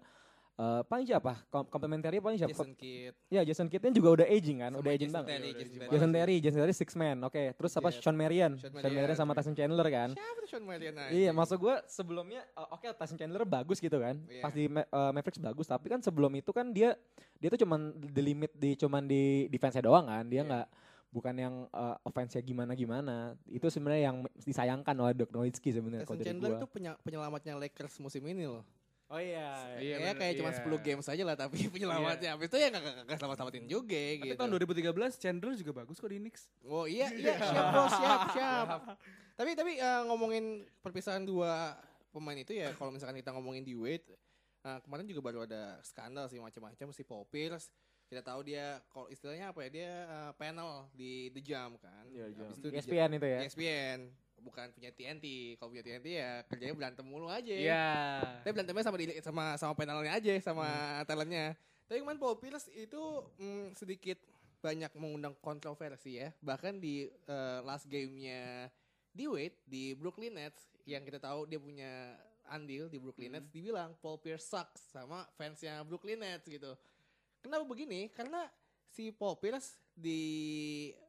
Speaker 2: eh paling siapa? Kom Komplementari paling siapa?
Speaker 1: Jason Kidd.
Speaker 2: Ya Jason Kidd juga udah aging kan,
Speaker 1: Sama
Speaker 2: udah aging banget.
Speaker 1: Terry, Jason Terry.
Speaker 2: Jason Terry, Jason Terry six man. Oke, terus apa
Speaker 1: Iya.
Speaker 2: Sean Marion.
Speaker 1: Sean
Speaker 2: Sean Marion sama Tyson Chandler kan.
Speaker 1: Siapa tuh Sean Marion?
Speaker 2: Iya, maksud gue sebelumnya uh, oke Tyson Chandler bagus gitu kan.
Speaker 1: Iya.
Speaker 2: Pas di uh, Mavericks bagus, tapi kan sebelum itu kan dia dia tuh cuman di limit di cuman di defense doang kan. Dia
Speaker 1: Iya.
Speaker 2: nggak bukan yang uh, offense-nya gimana-gimana. Itu sebenarnya yang disayangkan oleh Dirk Nowitzki sebenarnya kalau
Speaker 1: Tyson
Speaker 2: dari
Speaker 1: Chandler penya- penyelamatnya Lakers musim ini loh.
Speaker 2: Oh iya.
Speaker 3: Iya,
Speaker 1: Kayaknya
Speaker 3: bener,
Speaker 1: kayak cuma
Speaker 3: iya.
Speaker 1: 10 games aja lah tapi penyelamatnya. Habis itu ya gak, gak, gak selamat-selamatin juga
Speaker 3: Tapi
Speaker 1: gitu.
Speaker 3: tahun 2013 Chandler juga bagus kok di Knicks.
Speaker 1: Oh iya, iya siap bos, siap, siap. tapi tapi eh, ngomongin perpisahan dua pemain itu ya kalau misalkan kita ngomongin di Wade, nah, kemarin juga baru ada skandal sih macam-macam si Paul Pierce. Kita tahu dia kalau istilahnya apa ya dia eh, panel di The Jam kan.
Speaker 2: Iya,
Speaker 1: Habis
Speaker 2: jam.
Speaker 1: itu
Speaker 2: ESPN itu ya.
Speaker 1: ESPN bukan punya TNT. Kalau punya TNT ya kerjanya berantem mulu aja.
Speaker 3: Iya.
Speaker 1: Tapi berantemnya sama di, sama sama panelnya aja, sama
Speaker 2: Hmm.
Speaker 1: talentnya. Tapi kemarin Paul Pierce itu mm, sedikit banyak mengundang kontroversi ya. Bahkan di eh, last game-nya di Wade di Brooklyn Nets yang kita tahu dia punya andil di Brooklyn
Speaker 2: Hmm.
Speaker 1: Nets dibilang Paul Pierce sucks sama fansnya Brooklyn Nets gitu. Kenapa begini? Karena si Paul Pierce di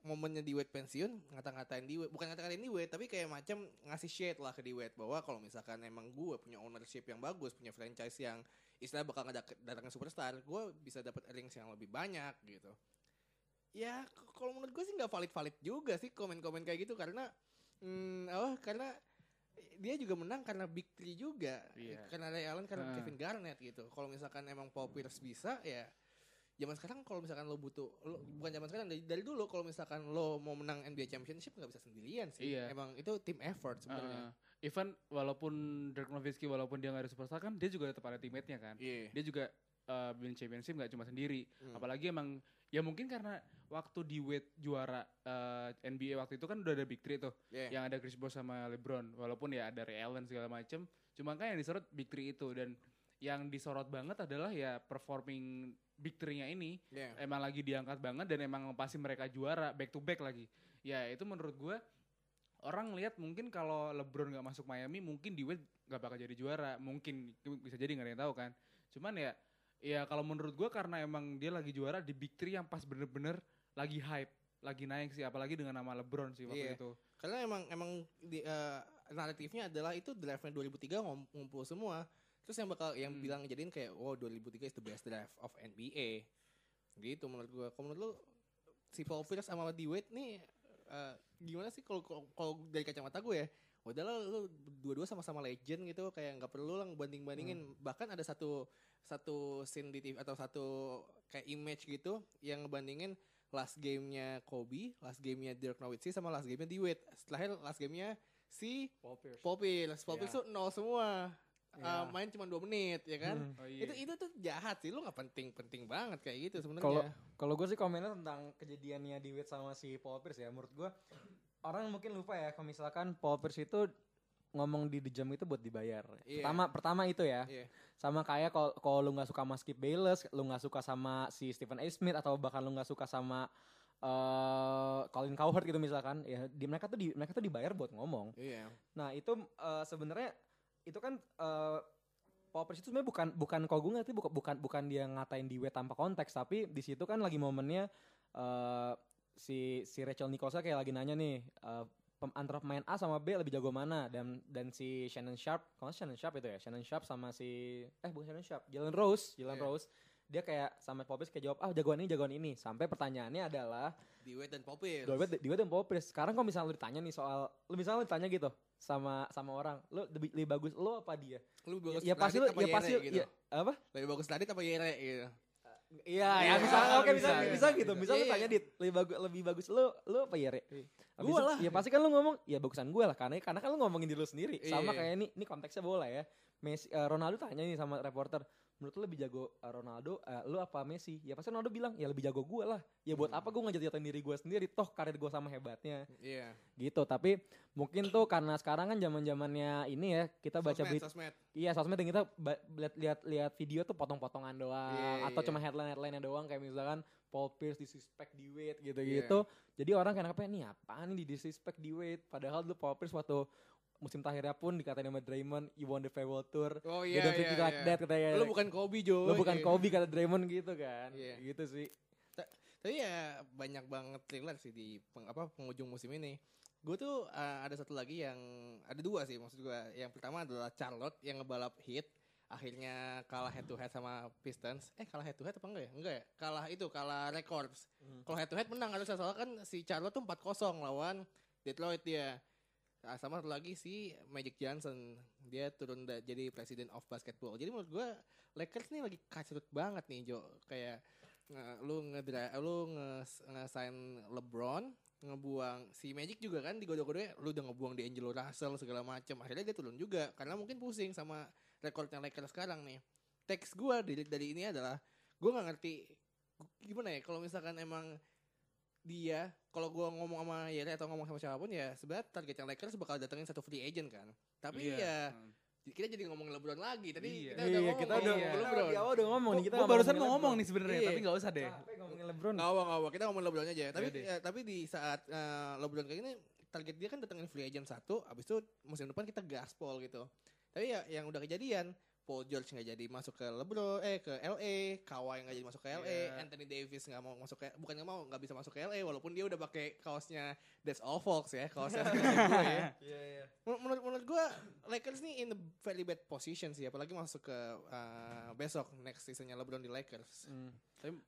Speaker 1: momennya di Wade pensiun ngata-ngatain di bukan ngata-ngatain di Wade tapi kayak macam ngasih shade lah ke di Wade bahwa kalau misalkan emang gue punya ownership yang bagus, punya franchise yang istilah bakal datangin superstar, gue bisa dapat earnings yang lebih banyak gitu. Ya kalau menurut gue sih nggak valid-valid juga sih komen-komen kayak gitu karena hmm, oh karena dia juga menang karena big three juga
Speaker 3: Iya.
Speaker 1: karena Ray Allen karena
Speaker 3: Ah.
Speaker 1: Kevin Garnett gitu. Kalau misalkan emang Paul Pierce bisa ya zaman sekarang kalau misalkan lo butuh lo, bukan zaman sekarang dari, dari dulu kalau misalkan lo mau menang NBA championship nggak bisa sendirian sih.
Speaker 3: Iya.
Speaker 1: Emang itu team effort sebenarnya.
Speaker 3: Uh, even walaupun Dirk Nowitzki walaupun dia nggak ada superstar kan dia juga tetap ada teammate-nya kan.
Speaker 1: Iya.
Speaker 3: Dia juga uh, win championship nggak cuma sendiri.
Speaker 1: Hmm.
Speaker 3: Apalagi emang ya mungkin karena waktu di Wade juara uh, NBA waktu itu kan udah ada big three tuh.
Speaker 1: Iya.
Speaker 3: Yang ada Chris Bosh sama LeBron. Walaupun ya ada Ray Allen segala macem. Cuma kan yang disorot big three itu dan yang disorot banget adalah ya performing big three-nya ini
Speaker 1: Iya.
Speaker 3: emang lagi diangkat banget dan emang pasti mereka juara back to back lagi. Ya itu menurut gue orang lihat mungkin kalau LeBron nggak masuk Miami mungkin di Wade nggak bakal jadi juara. Mungkin bisa jadi nggak ada yang tahu kan. Cuman ya ya kalau menurut gue karena emang dia lagi juara di big three yang pas bener-bener lagi hype, lagi naik sih apalagi dengan nama LeBron sih waktu
Speaker 1: Iya.
Speaker 3: itu.
Speaker 1: Karena emang emang di, eh, naratifnya adalah itu draftnya 2003 ngum- ngumpul semua. Terus yang bakal yang
Speaker 3: Hmm.
Speaker 1: bilang jadiin kayak wow 2003 is the best draft of NBA. Gitu menurut gua. Kalau menurut lu si Paul Pierce sama D Wade nih eh, gimana sih kalau kalau- dari kacamata gue ya? Udahlah lu dua-dua sama-sama legend gitu kayak nggak perlu lah banding-bandingin. Bahkan ada satu satu scene di TV atau satu kayak image gitu yang ngebandingin last gamenya Kobe, last gamenya Dirk Nowitzki sama last gamenya Dewey. Setelahnya last gamenya si
Speaker 2: Paul Pierce.
Speaker 1: Paul Pierce. Paul
Speaker 2: Iya.
Speaker 1: Pierce tuh nol semua.
Speaker 2: Iya.
Speaker 1: Uh, main cuma 2 menit ya kan.
Speaker 2: Hmm.
Speaker 3: Oh, iya.
Speaker 1: Itu itu tuh jahat sih. Lu nggak penting-penting banget kayak gitu
Speaker 2: Kalau
Speaker 1: sebenarnya.
Speaker 2: kalau gue sih komennya tentang kejadiannya di Wade sama si Paul Pierce ya, menurut gue orang mungkin lupa ya kalau misalkan Paul Pierce itu ngomong di The Jam itu buat dibayar.
Speaker 1: Iya.
Speaker 2: Pertama pertama itu ya.
Speaker 1: Iya.
Speaker 2: Sama kayak kalau kalau lu nggak suka sama Skip Bayless, lu nggak suka sama si Stephen A. Smith atau bahkan lu nggak suka sama eh Colin Cowherd gitu misalkan, ya di mereka tuh di mereka tuh dibayar buat ngomong.
Speaker 1: Iya.
Speaker 2: Nah itu eh, sebenarnya itu kan eh Paul Pierce itu sebenarnya bukan bukan kalau gue ngerti bukan bukan bukan dia ngatain di tanpa konteks. Tapi di situ kan lagi momennya eh si si Rachel Nicholson kayak lagi nanya nih eh, pem- antara pemain A sama B lebih jago mana? Dan dan si Shannon Sharp kalau Shannon Sharp itu ya? Shannon Sharp sama si eh bukan Shannon Sharp Jalen Rose Jalen
Speaker 1: Iya.
Speaker 2: Rose dia kayak sama Pierce kayak jawab ah jagoan ini jagoan ini sampai pertanyaannya adalah
Speaker 1: Dewey dan Pierce.
Speaker 2: Dua di dan Pierce. Sekarang kalau misalnya lu ditanya nih soal, lu misalnya lu ditanya gitu sama sama orang, lu lebih, lebih bagus lu apa dia?
Speaker 1: Lu
Speaker 2: Ya,
Speaker 1: bagus
Speaker 2: ya pasti lu, ya pasti
Speaker 1: gitu.
Speaker 2: ya, apa?
Speaker 1: Lebih bagus Radit apa Yere gitu.
Speaker 2: Iya,
Speaker 1: Iya,
Speaker 2: ya misalnya oke bisa,
Speaker 3: bisa,
Speaker 2: bisa,
Speaker 3: bisa,
Speaker 2: gitu.
Speaker 3: bisa.
Speaker 2: Misalnya lu
Speaker 1: Iya,
Speaker 2: tanya dit, lebih bagus lebih bagus lu lu apa ya, Re? Itu,
Speaker 1: lah.
Speaker 2: Ya pasti kan lu ngomong, ya bagusan gue lah karena karena kan lu ngomongin diri lu sendiri. Sama
Speaker 1: Iya.
Speaker 2: kayak ini ini konteksnya bola ya. Messi eh, Ronaldo tanya nih sama reporter, menurut lu lebih jago eh, Ronaldo eh, lu apa Messi? Ya pasti Ronaldo bilang, ya lebih jago gue lah. Ya buat
Speaker 1: Hmm.
Speaker 2: apa gue ngejat-jatain diri gue sendiri toh karir gue sama hebatnya.
Speaker 1: Iya.
Speaker 2: gitu tapi mungkin tuh karena sekarang kan zaman zamannya ini ya kita baca
Speaker 1: Sosmed,
Speaker 2: berita
Speaker 1: sosmed.
Speaker 2: iya sosmed dan kita lihat lihat lihat video tuh potong-potongan doang
Speaker 1: Iya,
Speaker 2: atau
Speaker 1: iya.
Speaker 2: cuma headline headline doang kayak misalkan Paul Pierce disrespect di weight gitu
Speaker 1: Iya.
Speaker 2: gitu jadi orang kenapa nih apaan nih di disrespect di weight padahal dulu Paul Pierce waktu musim terakhirnya pun dikatain sama Draymond you won the farewell tour
Speaker 1: Oh
Speaker 2: they
Speaker 1: iya
Speaker 2: don't treat you like
Speaker 1: iya.
Speaker 2: that katanya
Speaker 1: Lu bukan Kobe Jo.
Speaker 2: lu bukan
Speaker 1: Iya.
Speaker 2: Kobe kata Draymond gitu kan
Speaker 1: Iya.
Speaker 2: gitu sih
Speaker 1: Tapi ya banyak banget thriller sih di peng, apa penghujung musim ini. Gue tuh uh, ada satu lagi yang ada dua sih maksud gue. Yang pertama adalah Charlotte yang ngebalap hit akhirnya kalah head to head sama Pistons. Eh kalah head to head apa enggak ya? Enggak ya. Kalah itu kalah records.
Speaker 2: Hmm.
Speaker 1: Kalau head to head menang harusnya soalnya kan si Charlotte tuh 4-0 lawan Detroit dia. Nah, sama lagi si Magic Johnson dia turun da- jadi presiden of basketball. Jadi menurut gue Lakers nih lagi kacrut banget nih Jo. Kayak nge- lu ngedra lu nge nge-sign LeBron ngebuang si Magic juga kan digodok-godoknya lu udah ngebuang di Angelo Russell segala macam akhirnya dia turun juga karena mungkin pusing sama rekornya Lakers sekarang nih teks gua dari dari ini adalah gua nggak ngerti gimana ya kalau misalkan emang dia kalau gua ngomong sama Yere atau ngomong sama siapa pun ya sebenarnya targetnya Lakers bakal datengin satu free agent kan tapi
Speaker 3: Iya.
Speaker 1: ya
Speaker 3: Hmm.
Speaker 1: kita jadi ngomongin LeBron lagi tadi
Speaker 3: Iya.
Speaker 1: kita udah
Speaker 2: iya
Speaker 1: ngomong
Speaker 2: kita
Speaker 1: ngomong
Speaker 2: udah
Speaker 3: iya.
Speaker 1: LeBron.
Speaker 2: kita di awal udah ngomong nih kita
Speaker 3: Gue
Speaker 2: nggak
Speaker 3: barusan mau ngomong nih sebenarnya,
Speaker 1: Iya.
Speaker 3: tapi nggak usah deh.
Speaker 2: Capek ngomongin LeBron
Speaker 1: Nggak apa nggak apa kita ngomongin LeBron aja. Tapi
Speaker 3: Yaudah.
Speaker 1: ya, tapi di saat eh, LeBron kayak gini target dia kan datengin free agent satu, abis itu musim depan kita gaspol gitu. Tapi ya yang udah kejadian, Paul George nggak jadi masuk ke LeBron, eh ke LA, Kawhi nggak jadi masuk ke LA,
Speaker 3: Iya.
Speaker 1: Anthony Davis nggak mau masuk ke, bukan nggak mau, nggak bisa masuk ke LA, walaupun dia udah pakai kaosnya That's All Folks ya, kaosnya gue ya.
Speaker 2: Iya iya.
Speaker 1: Menur- Menurut menurut gue Lakers nih in a very bad position sih, apalagi masuk ke eh, besok next seasonnya LeBron di Lakers.
Speaker 2: Hmm.
Speaker 3: Tapi-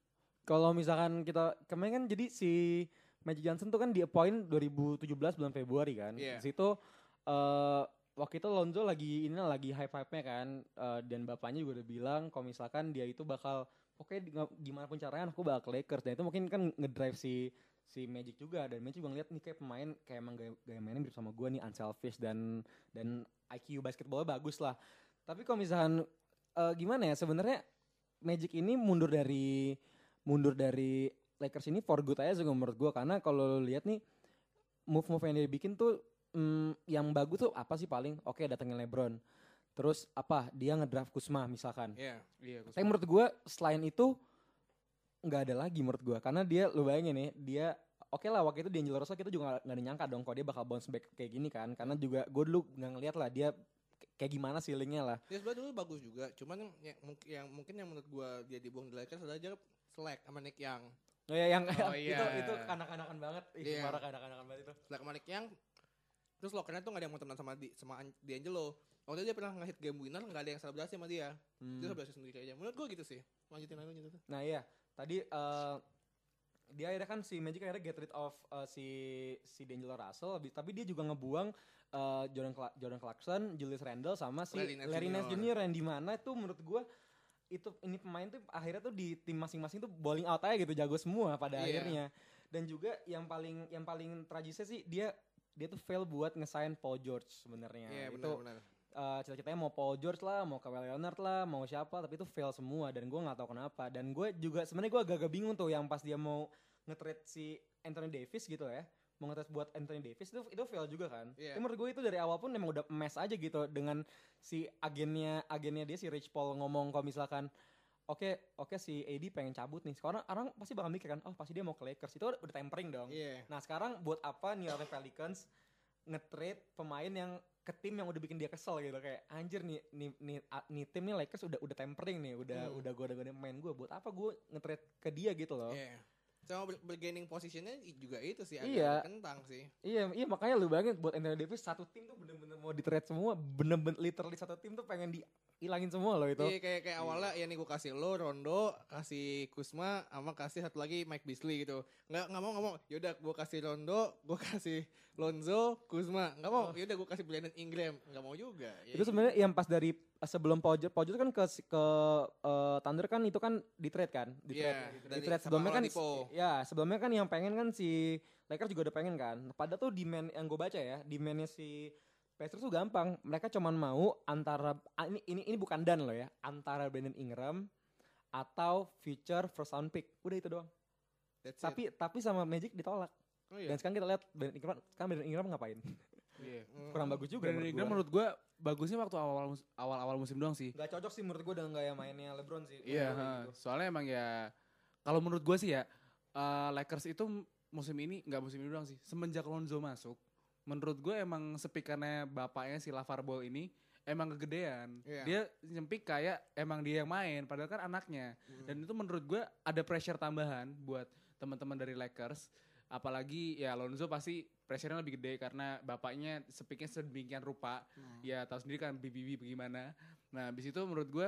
Speaker 2: Kalau misalkan kita kemarin kan jadi si Magic Johnson tuh kan di appoint 2017 bulan Februari kan.
Speaker 1: Iya.
Speaker 2: Di situ eh waktu itu Lonzo lagi ini lagi high five-nya kan eh, dan bapaknya juga udah bilang kalau misalkan dia itu bakal oke gimana pun caranya aku bakal ke Lakers dan itu mungkin kan ngedrive si si Magic juga dan Magic juga ngeliat nih kayak pemain kayak emang gaya, gaya mainnya mirip sama gue nih unselfish dan dan IQ basketballnya bagus lah. Tapi kalau misalkan eh, gimana ya sebenarnya Magic ini mundur dari mundur dari Lakers ini for good aja sih menurut gue karena kalau lihat nih move-move yang dia bikin tuh mm, yang bagus tuh apa sih paling oke datengin LeBron terus apa dia ngedraft Kusma misalkan
Speaker 1: Iya.
Speaker 3: Iya, gua
Speaker 2: tapi menurut gue selain itu nggak ada lagi menurut gue karena dia lu bayangin nih dia oke lah waktu itu di Angelo Russell kita juga nggak nyangka dong kalau dia bakal bounce back kayak gini kan karena juga gue dulu nggak ngeliat lah dia kayak gimana ceilingnya lah
Speaker 1: Dia sebenarnya dulu bagus juga, cuman yang, yang, mungkin- yang menurut gua dia dibuang di Lakers adalah dia selek sama Nick Young.
Speaker 2: Oh ya yang
Speaker 3: Oh,
Speaker 2: itu
Speaker 3: iya.
Speaker 2: itu kanak-kanakan banget. Ih,
Speaker 1: Iya.
Speaker 2: parah kanak-kanakan banget itu.
Speaker 1: Selek sama Nick Young. Terus lokernya tuh gak ada yang mau temenan sama di, sama An- D'Angelo. Waktu itu dia pernah nge-hit game winner gak ada yang selebrasi sama dia.
Speaker 2: Hmm.
Speaker 1: Dia selebrasi sendiri aja. Menurut gua gitu sih. Lanjutin aja gitu.
Speaker 2: Nah iya, tadi eh dia akhirnya kan si Magic akhirnya get rid of eh, si si D'Angelo Russell, habis- tapi dia juga ngebuang eh, Jordan Cla- Jordan Clarkson, Julius Randle sama si
Speaker 1: Larry Nance. Jr.
Speaker 2: yang di mana itu menurut gua itu ini pemain tuh akhirnya tuh di tim masing-masing tuh bowling out aja gitu jago semua pada
Speaker 1: Iya.
Speaker 2: akhirnya. Dan juga yang paling yang paling tragisnya sih dia dia tuh fail buat ngesign Paul George sebenarnya.
Speaker 1: Iya
Speaker 2: itu
Speaker 1: benar-benar.
Speaker 2: eh, cita-citanya mau Paul George lah, mau Kawhi Leonard lah, mau siapa, tapi itu fail semua dan gue nggak tahu kenapa. Dan gue juga sebenarnya gue agak-agak bingung tuh yang pas dia mau nge-trade si Anthony Davis gitu ya, mau nge-trade buat Anthony Davis itu itu fail juga kan.
Speaker 1: Iya.
Speaker 2: Tapi menurut gue itu dari awal pun emang udah mess aja gitu dengan si agennya agennya dia si Rich Paul ngomong kalau misalkan Oke, oke si AD pengen cabut nih. Sekarang orang pasti bakal mikir kan, oh pasti dia mau ke Lakers. Itu udah tampering dong.
Speaker 1: Iya.
Speaker 2: Nah sekarang buat apa New Orleans Pelicans nge-trade pemain yang ke tim yang udah bikin dia kesel gitu kayak anjir nih nih nih, nih tim nih Lakers udah udah tampering nih udah
Speaker 1: Hmm.
Speaker 2: udah gue udah main gue buat apa gue nge-trade ke dia gitu loh
Speaker 1: Iya. Sama ber- bergaining positionnya juga itu sih agak
Speaker 2: Iya.
Speaker 1: kentang sih.
Speaker 2: iya iya makanya lu bayangin buat Anthony Davis satu tim tuh bener-bener mau di-trade semua bener-bener literally satu tim tuh pengen dihilangin semua loh itu
Speaker 1: Iya kayak kayak awalnya ya nih gue kasih lo Rondo, kasih Kusma, sama kasih satu lagi Mike Beasley gitu. Nggak nggak mau nggak mau. Yaudah gue kasih Rondo, gue kasih Lonzo, Kuzma. Nggak mau. Yaudah gue kasih Brandon Ingram. Nggak mau juga. Ya,
Speaker 2: itu sebenarnya yang pas dari sebelum Paul George kan ke ke eh, Thunder kan itu kan di trade kan di
Speaker 1: Iya,
Speaker 2: trade di trade sebelumnya kan
Speaker 1: Oladipo.
Speaker 2: ya sebelumnya kan yang pengen kan si Lakers juga udah pengen kan pada tuh demand yang gue baca ya demandnya si Pacers tuh gampang mereka cuman mau antara ah, ini ini ini bukan dan loh ya antara Brandon Ingram atau future first round pick udah itu doang
Speaker 1: That's it.
Speaker 2: tapi tapi sama Magic ditolak
Speaker 1: oh, iya.
Speaker 2: dan sekarang kita lihat Brandon Ingram sekarang Brandon Ingram ngapain
Speaker 3: Iya.
Speaker 1: Hmm.
Speaker 2: kurang bagus juga
Speaker 3: Brandon
Speaker 2: menurut
Speaker 3: Ingram
Speaker 2: gua.
Speaker 3: menurut gue bagusnya waktu awal awal awal musim doang sih.
Speaker 2: Gak cocok sih menurut gue dengan gaya mainnya LeBron sih.
Speaker 3: Iya, ha.
Speaker 2: gitu.
Speaker 3: soalnya emang ya kalau menurut gue sih ya eh, Lakers itu musim ini nggak musim ini doang sih. Semenjak Lonzo masuk, menurut gue emang sepikannya bapaknya si LaVar Ball ini emang kegedean.
Speaker 1: Iya.
Speaker 3: Dia nyempik kayak emang dia yang main, padahal kan anaknya.
Speaker 1: Hmm.
Speaker 3: Dan itu menurut gue ada pressure tambahan buat teman-teman dari Lakers. Apalagi ya Lonzo pasti pressure-nya lebih gede karena bapaknya sepiknya sedemikian rupa.
Speaker 1: Hmm.
Speaker 3: Ya tahu sendiri kan bibi bagaimana. Nah, habis itu menurut gue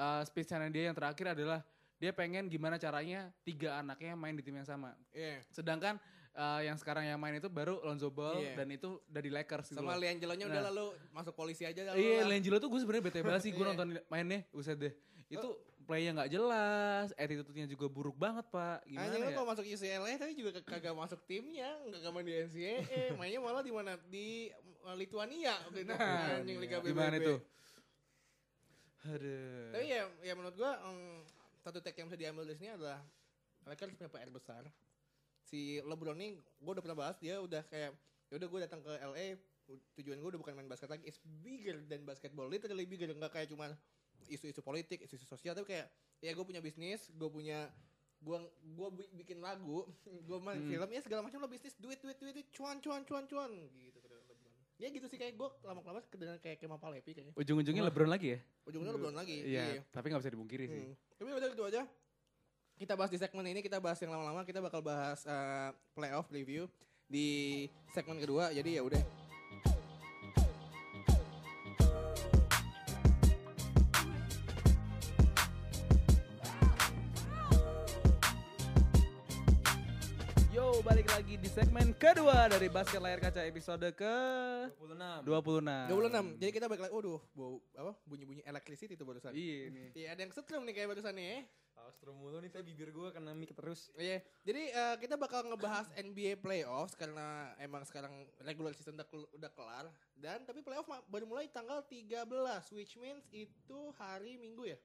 Speaker 3: uh, speech-nya dia yang terakhir adalah dia pengen gimana caranya tiga anaknya main di tim yang sama.
Speaker 1: Iya.
Speaker 3: Sedangkan uh, yang sekarang yang main itu baru Lonzo Ball
Speaker 1: Iya.
Speaker 3: dan itu dari Lakers gitu
Speaker 1: Sama
Speaker 3: loh.
Speaker 1: Liangelo-nya udah
Speaker 3: Nah.
Speaker 1: lalu masuk polisi aja dah lu
Speaker 3: Iya,
Speaker 1: lah.
Speaker 3: Langelo tuh gue sebenarnya bete banget sih gue
Speaker 1: Iya.
Speaker 3: nonton mainnya, buset deh. Itu play-nya nggak jelas, attitude-nya juga buruk banget, Pak. Gimana
Speaker 1: Anjing lu
Speaker 3: ya?
Speaker 1: kalau masuk UCLA tapi juga kag- kagak masuk timnya, nggak main di NCAA, mainnya malah di mana di Lituania waktu itu.
Speaker 3: Nah,
Speaker 1: Anjing Liga BBB.
Speaker 3: Gimana itu? Aduh.
Speaker 1: Tapi ya, ya menurut gua em, satu take yang bisa diambil dari sini adalah Lakers punya PR besar. Si LeBron nih, gua udah pernah bahas dia udah kayak ya udah gua datang ke LA tujuan gue udah bukan main basket lagi, it's bigger than basketball, literally bigger, nggak kayak cuman isu-isu politik, isu-isu sosial, tapi kayak ya gue punya bisnis, gue punya gua bi- bikin lagu, gue main
Speaker 3: Hmm.
Speaker 1: film ya segala macam lo bisnis, duit duit duit, duit cuan cuan cuan cuan gitu. Ya gitu sih kayak gue lama-lama kedengeran kayak Kemal Palevi kayaknya.
Speaker 3: Ujung-ujungnya LeBron lagi ya?
Speaker 1: Ujungnya LeBron lagi.
Speaker 3: Iya, tapi nggak bisa dibungkiri sih.
Speaker 1: Hmm. Tapi udah gitu aja. Kita bahas di segmen ini, kita bahas yang lama-lama, kita bakal bahas eh, playoff review di segmen kedua. Jadi ya udah.
Speaker 3: Lagi di segmen kedua dari Basket Layar Kaca episode ke
Speaker 2: 26.
Speaker 3: 26.
Speaker 1: 26. Jadi kita balik lagi. Waduh, bau apa? Bunyi-bunyi electricity itu barusan.
Speaker 3: Iya nih.
Speaker 1: Iya, ada yang setrum nih kayak barusan nih.
Speaker 2: Astro mulu nih saya bibir gue kena mic terus.
Speaker 1: Iya. Jadi eh, kita bakal ngebahas NBA playoffs karena emang sekarang regular season udah, udah kelar dan tapi playoff baru mulai tanggal 13 which means itu hari Minggu ya.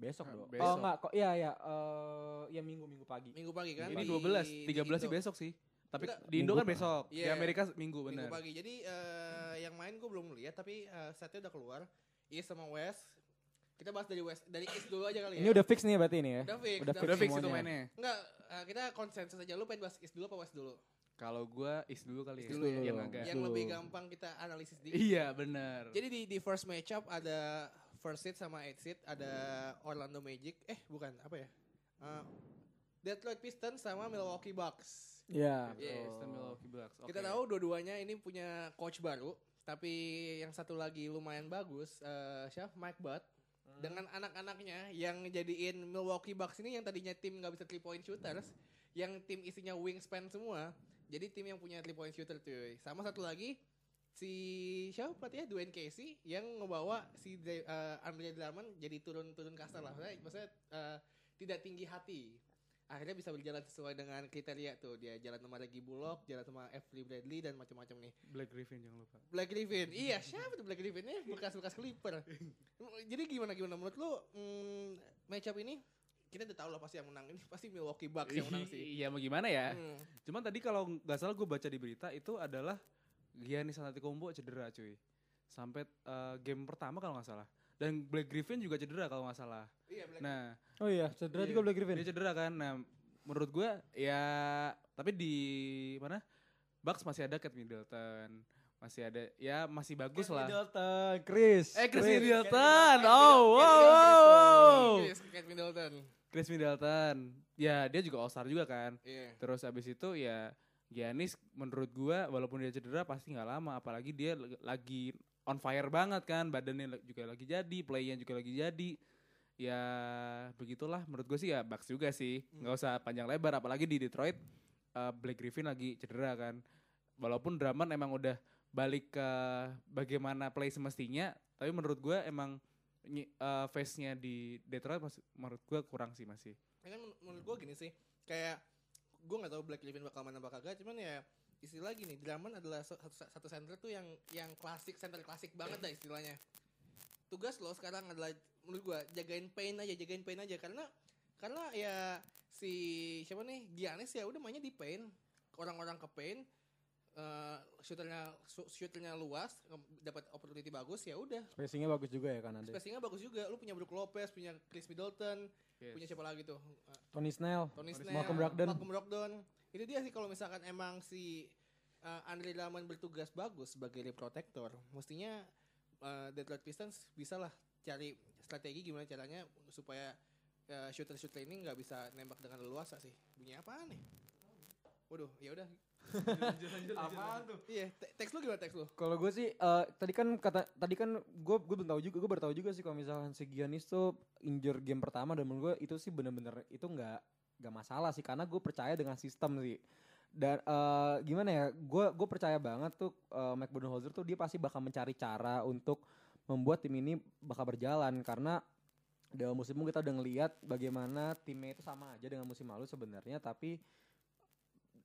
Speaker 2: Besok
Speaker 3: Ah,
Speaker 2: dong.
Speaker 3: besok.
Speaker 2: Oh enggak kok iya ya eh ya minggu minggu pagi.
Speaker 1: Minggu pagi kan.
Speaker 3: Ini 12,
Speaker 1: di
Speaker 3: 13 sih besok sih. Tapi
Speaker 1: Enggak.
Speaker 3: di Indo
Speaker 2: Minggu
Speaker 3: kan besok. Di
Speaker 1: Iya.
Speaker 3: Amerika minggu
Speaker 1: Minggu
Speaker 3: bener.
Speaker 1: pagi. Jadi eh, yang main gue belum lihat tapi eh, setnya udah keluar. East sama West. Kita bahas dari West dari East dulu aja kali ya.
Speaker 2: Ini udah fix nih berarti ini ya.
Speaker 1: Udah fix.
Speaker 2: udah
Speaker 3: Udah fix itu
Speaker 2: semuanya.
Speaker 3: mainnya.
Speaker 1: Enggak, eh, kita konsensus aja. Lu pengen bahas East dulu apa West dulu?
Speaker 3: Kalau gua is dulu kali ya.
Speaker 1: Dulu ya.
Speaker 3: Yang agak.
Speaker 1: Yang
Speaker 2: dulu.
Speaker 1: lebih gampang kita analisis di.
Speaker 3: Iya, bener.
Speaker 1: Jadi di di first matchup ada first seed sama eight seed ada Orlando Magic. Eh, bukan apa ya? Eh, Detroit Pistons sama Milwaukee Bucks.
Speaker 2: Iya.
Speaker 1: Yes.
Speaker 3: Boston Milwaukee Bucks.
Speaker 1: Kita
Speaker 3: Oke.
Speaker 1: tahu dua-duanya ini punya coach baru, tapi yang satu lagi lumayan bagus, eh siapa? Mike Butt. Dengan anak-anaknya yang jadiin Milwaukee Bucks ini yang tadinya tim nggak bisa three point shooters, yang tim isinya wingspan semua, jadi tim yang punya three point shooter cuy. Sama satu lagi si siapa pelatihnya Dwayne Casey yang ngebawa si eh, Andre Drummond jadi turun-turun kasta lah. Maksudnya, maksudnya eh, tidak tinggi hati. Akhirnya bisa berjalan sesuai dengan kriteria tuh. Dia jalan sama Reggie Bullock, jalan sama Avery Bradley dan macam-macam nih.
Speaker 3: Black Griffin jangan lupa.
Speaker 1: Black Griffin. iya, siapa tuh Black Griffin? Eh, bekas-bekas Clipper. Jadi gimana gimana menurut lu hmm, matchup ini kita udah tahu lah pasti yang menang ini pasti Milwaukee Bucks yang menang sih.
Speaker 3: Iya, mau gimana ya?
Speaker 1: Hmm.
Speaker 3: Cuman tadi kalau nggak salah gue baca di berita itu adalah Giannis Antetokounmpo cedera cuy. Sampai eh, game pertama kalau nggak salah. Dan Black Griffin juga cedera kalau nggak salah.
Speaker 1: Iya, Black
Speaker 3: Nah,
Speaker 2: Oh iya, cedera
Speaker 1: Iya.
Speaker 2: juga Black Griffin.
Speaker 3: dia cedera kan. Nah, menurut gue ya tapi di mana? Bucks masih ada Cat Middleton. Masih ada ya masih bagus
Speaker 2: Chris
Speaker 3: lah.
Speaker 2: Middleton, Chris.
Speaker 3: Eh Chris
Speaker 2: Chris.
Speaker 3: Middleton.
Speaker 1: Cat
Speaker 3: Oh, wow, wow, wow.
Speaker 1: Chris, Cat Middleton.
Speaker 3: Chris Middleton. Ya, dia juga All Star juga kan.
Speaker 1: Iya.
Speaker 3: Terus abis itu ya Giannis menurut gua walaupun dia cedera pasti nggak lama. Apalagi dia lagi on fire banget kan badannya juga lagi jadi playnya juga lagi jadi. Ya begitulah. Menurut gue sih ya Bucks juga sih. Nggak usah panjang lebar. Apalagi di Detroit eh, Blake Griffin lagi cedera kan. Walaupun Drummond emang udah balik ke bagaimana play semestinya tapi menurut gue emang eh, face-nya di Detroit masih menurut gue kurang sih masih.
Speaker 1: Kan men- menurut gue gini sih, kayak gue nggak tahu Black Griffin bakal mana bakal kagak, cuman ya istilah gini, Drummond adalah satu, satu center tuh yang yang klasik, center klasik banget dah istilahnya. Tugas lo sekarang adalah menurut gue jagain pain aja, jagain pain aja karena karena ya si siapa nih Giannis ya udah mainnya di pain, orang-orang ke pain, eh shooternya luas, dapat opportunity bagus ya udah.
Speaker 2: Spacingnya bagus juga ya kan ada.
Speaker 1: Spacingnya bagus juga, lu punya Brook Lopez, punya Chris Middleton,
Speaker 3: Yes.
Speaker 1: punya siapa lagi tuh? Eh,
Speaker 2: Tony Snell.
Speaker 1: Tony Snell,
Speaker 2: Malcolm Brogdon.
Speaker 1: Malcolm Brogdon. Itu dia sih kalau misalkan emang si uh, Andre Drummond bertugas bagus sebagai rim protector, mestinya uh, Detroit Pistons bisa lah cari strategi gimana caranya supaya uh, shooter-shooter ini nggak bisa nembak dengan leluasa sih. Bunyi apaan nih? Waduh, ya udah.
Speaker 2: Apaan tuh?
Speaker 1: Iya, te- teks lu gimana teks lu?
Speaker 2: Kalau gue sih eh, tadi kan kata tadi kan gue gue belum tahu juga gue baru tahu juga sih kalau misalkan si Giannis tuh injure game pertama dan menurut gue itu sih bener-bener itu nggak nggak masalah sih karena gue percaya dengan sistem sih dan eh, gimana ya gue gue percaya banget tuh eh, Mike Budenholzer tuh dia pasti bakal mencari cara untuk membuat tim ini bakal berjalan karena dalam musim kita udah ngelihat bagaimana timnya itu sama aja dengan musim lalu sebenarnya tapi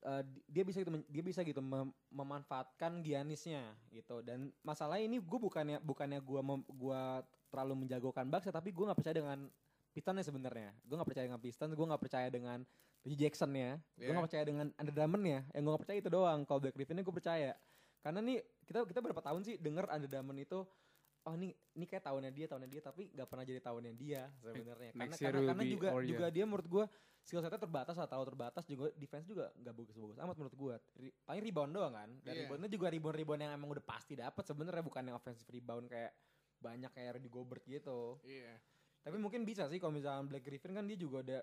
Speaker 2: eh, di- dia bisa gitu dia bisa gitu mem- memanfaatkan Giannisnya gitu. Dan masalah ini gue bukannya bukannya gue gua terlalu menjagokan Bucks tapi gue nggak percaya dengan Pistonsnya sebenarnya. Gue nggak percaya dengan Pistons gue nggak percaya dengan Reggie Jackson ya gue
Speaker 1: Yeah.
Speaker 2: nggak percaya dengan Andre Drummond ya yang gue nggak percaya itu doang. Kalau Black Griffinnya gue percaya. Karena nih kita kita berapa tahun sih denger Andre Drummond itu oh ini ini kayak tahunnya dia tahunnya dia tapi nggak pernah jadi tahunnya dia sebenarnya karena karena, karena juga
Speaker 3: year.
Speaker 2: juga dia menurut gue skill setnya terbatas atau terbatas juga defense juga nggak bagus-bagus amat menurut gue Ri- paling rebound doang kan dan
Speaker 1: Iya.
Speaker 2: reboundnya juga rebound-rebound yang emang udah pasti dapat sebenarnya bukan yang offensive rebound kayak banyak kayak Rudy Gobert gitu
Speaker 1: Iya.
Speaker 2: tapi mungkin bisa sih kalau misalnya Black Griffin kan dia juga udah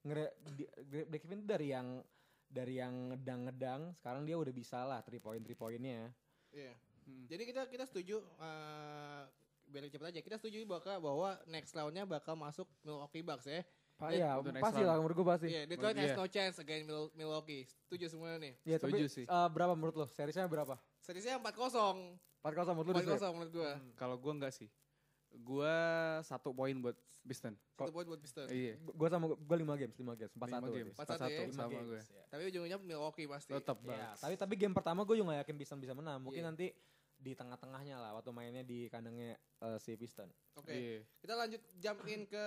Speaker 2: ngere di- Black Griffin dari yang dari yang ngedang-ngedang sekarang dia udah bisa lah three point three pointnya
Speaker 1: Iya.
Speaker 3: Hmm.
Speaker 1: Jadi kita kita setuju uh, biar cepet aja. Kita setuju bakal bahwa next roundnya bakal masuk Milwaukee Bucks ya.
Speaker 2: Pak
Speaker 1: Eh,
Speaker 2: ya pasti lah menurut gue pasti
Speaker 1: Iya, Detroit
Speaker 3: Menurut
Speaker 1: has no chance against Mil- Milwaukee. Setuju semua nih.
Speaker 2: tapi
Speaker 3: Setuju sih.
Speaker 2: eh, berapa menurut lo seriesnya berapa
Speaker 1: Seriesnya 4-0.
Speaker 2: 4 menurut lo
Speaker 1: 4-0 menurut gua.
Speaker 3: Kalau gue enggak sih. Gue satu poin buat Piston.
Speaker 1: Satu poin buat Pistons.
Speaker 3: Iya.
Speaker 2: gue sama gue 5 games 5 games 4
Speaker 3: Lima
Speaker 2: 1
Speaker 3: games.
Speaker 1: Empat
Speaker 3: 4-1
Speaker 1: satu ya.
Speaker 3: sama gue.
Speaker 1: Tapi ujungnya Milwaukee pasti.
Speaker 3: Tetap
Speaker 2: Ya, tapi tapi game pertama gue juga gak yakin Piston bisa menang. Mungkin
Speaker 1: Iya.
Speaker 2: nanti di tengah-tengahnya lah waktu mainnya di kandangnya eh, si Piston.
Speaker 1: Oke.
Speaker 3: Iya.
Speaker 1: Kita lanjut jump in ke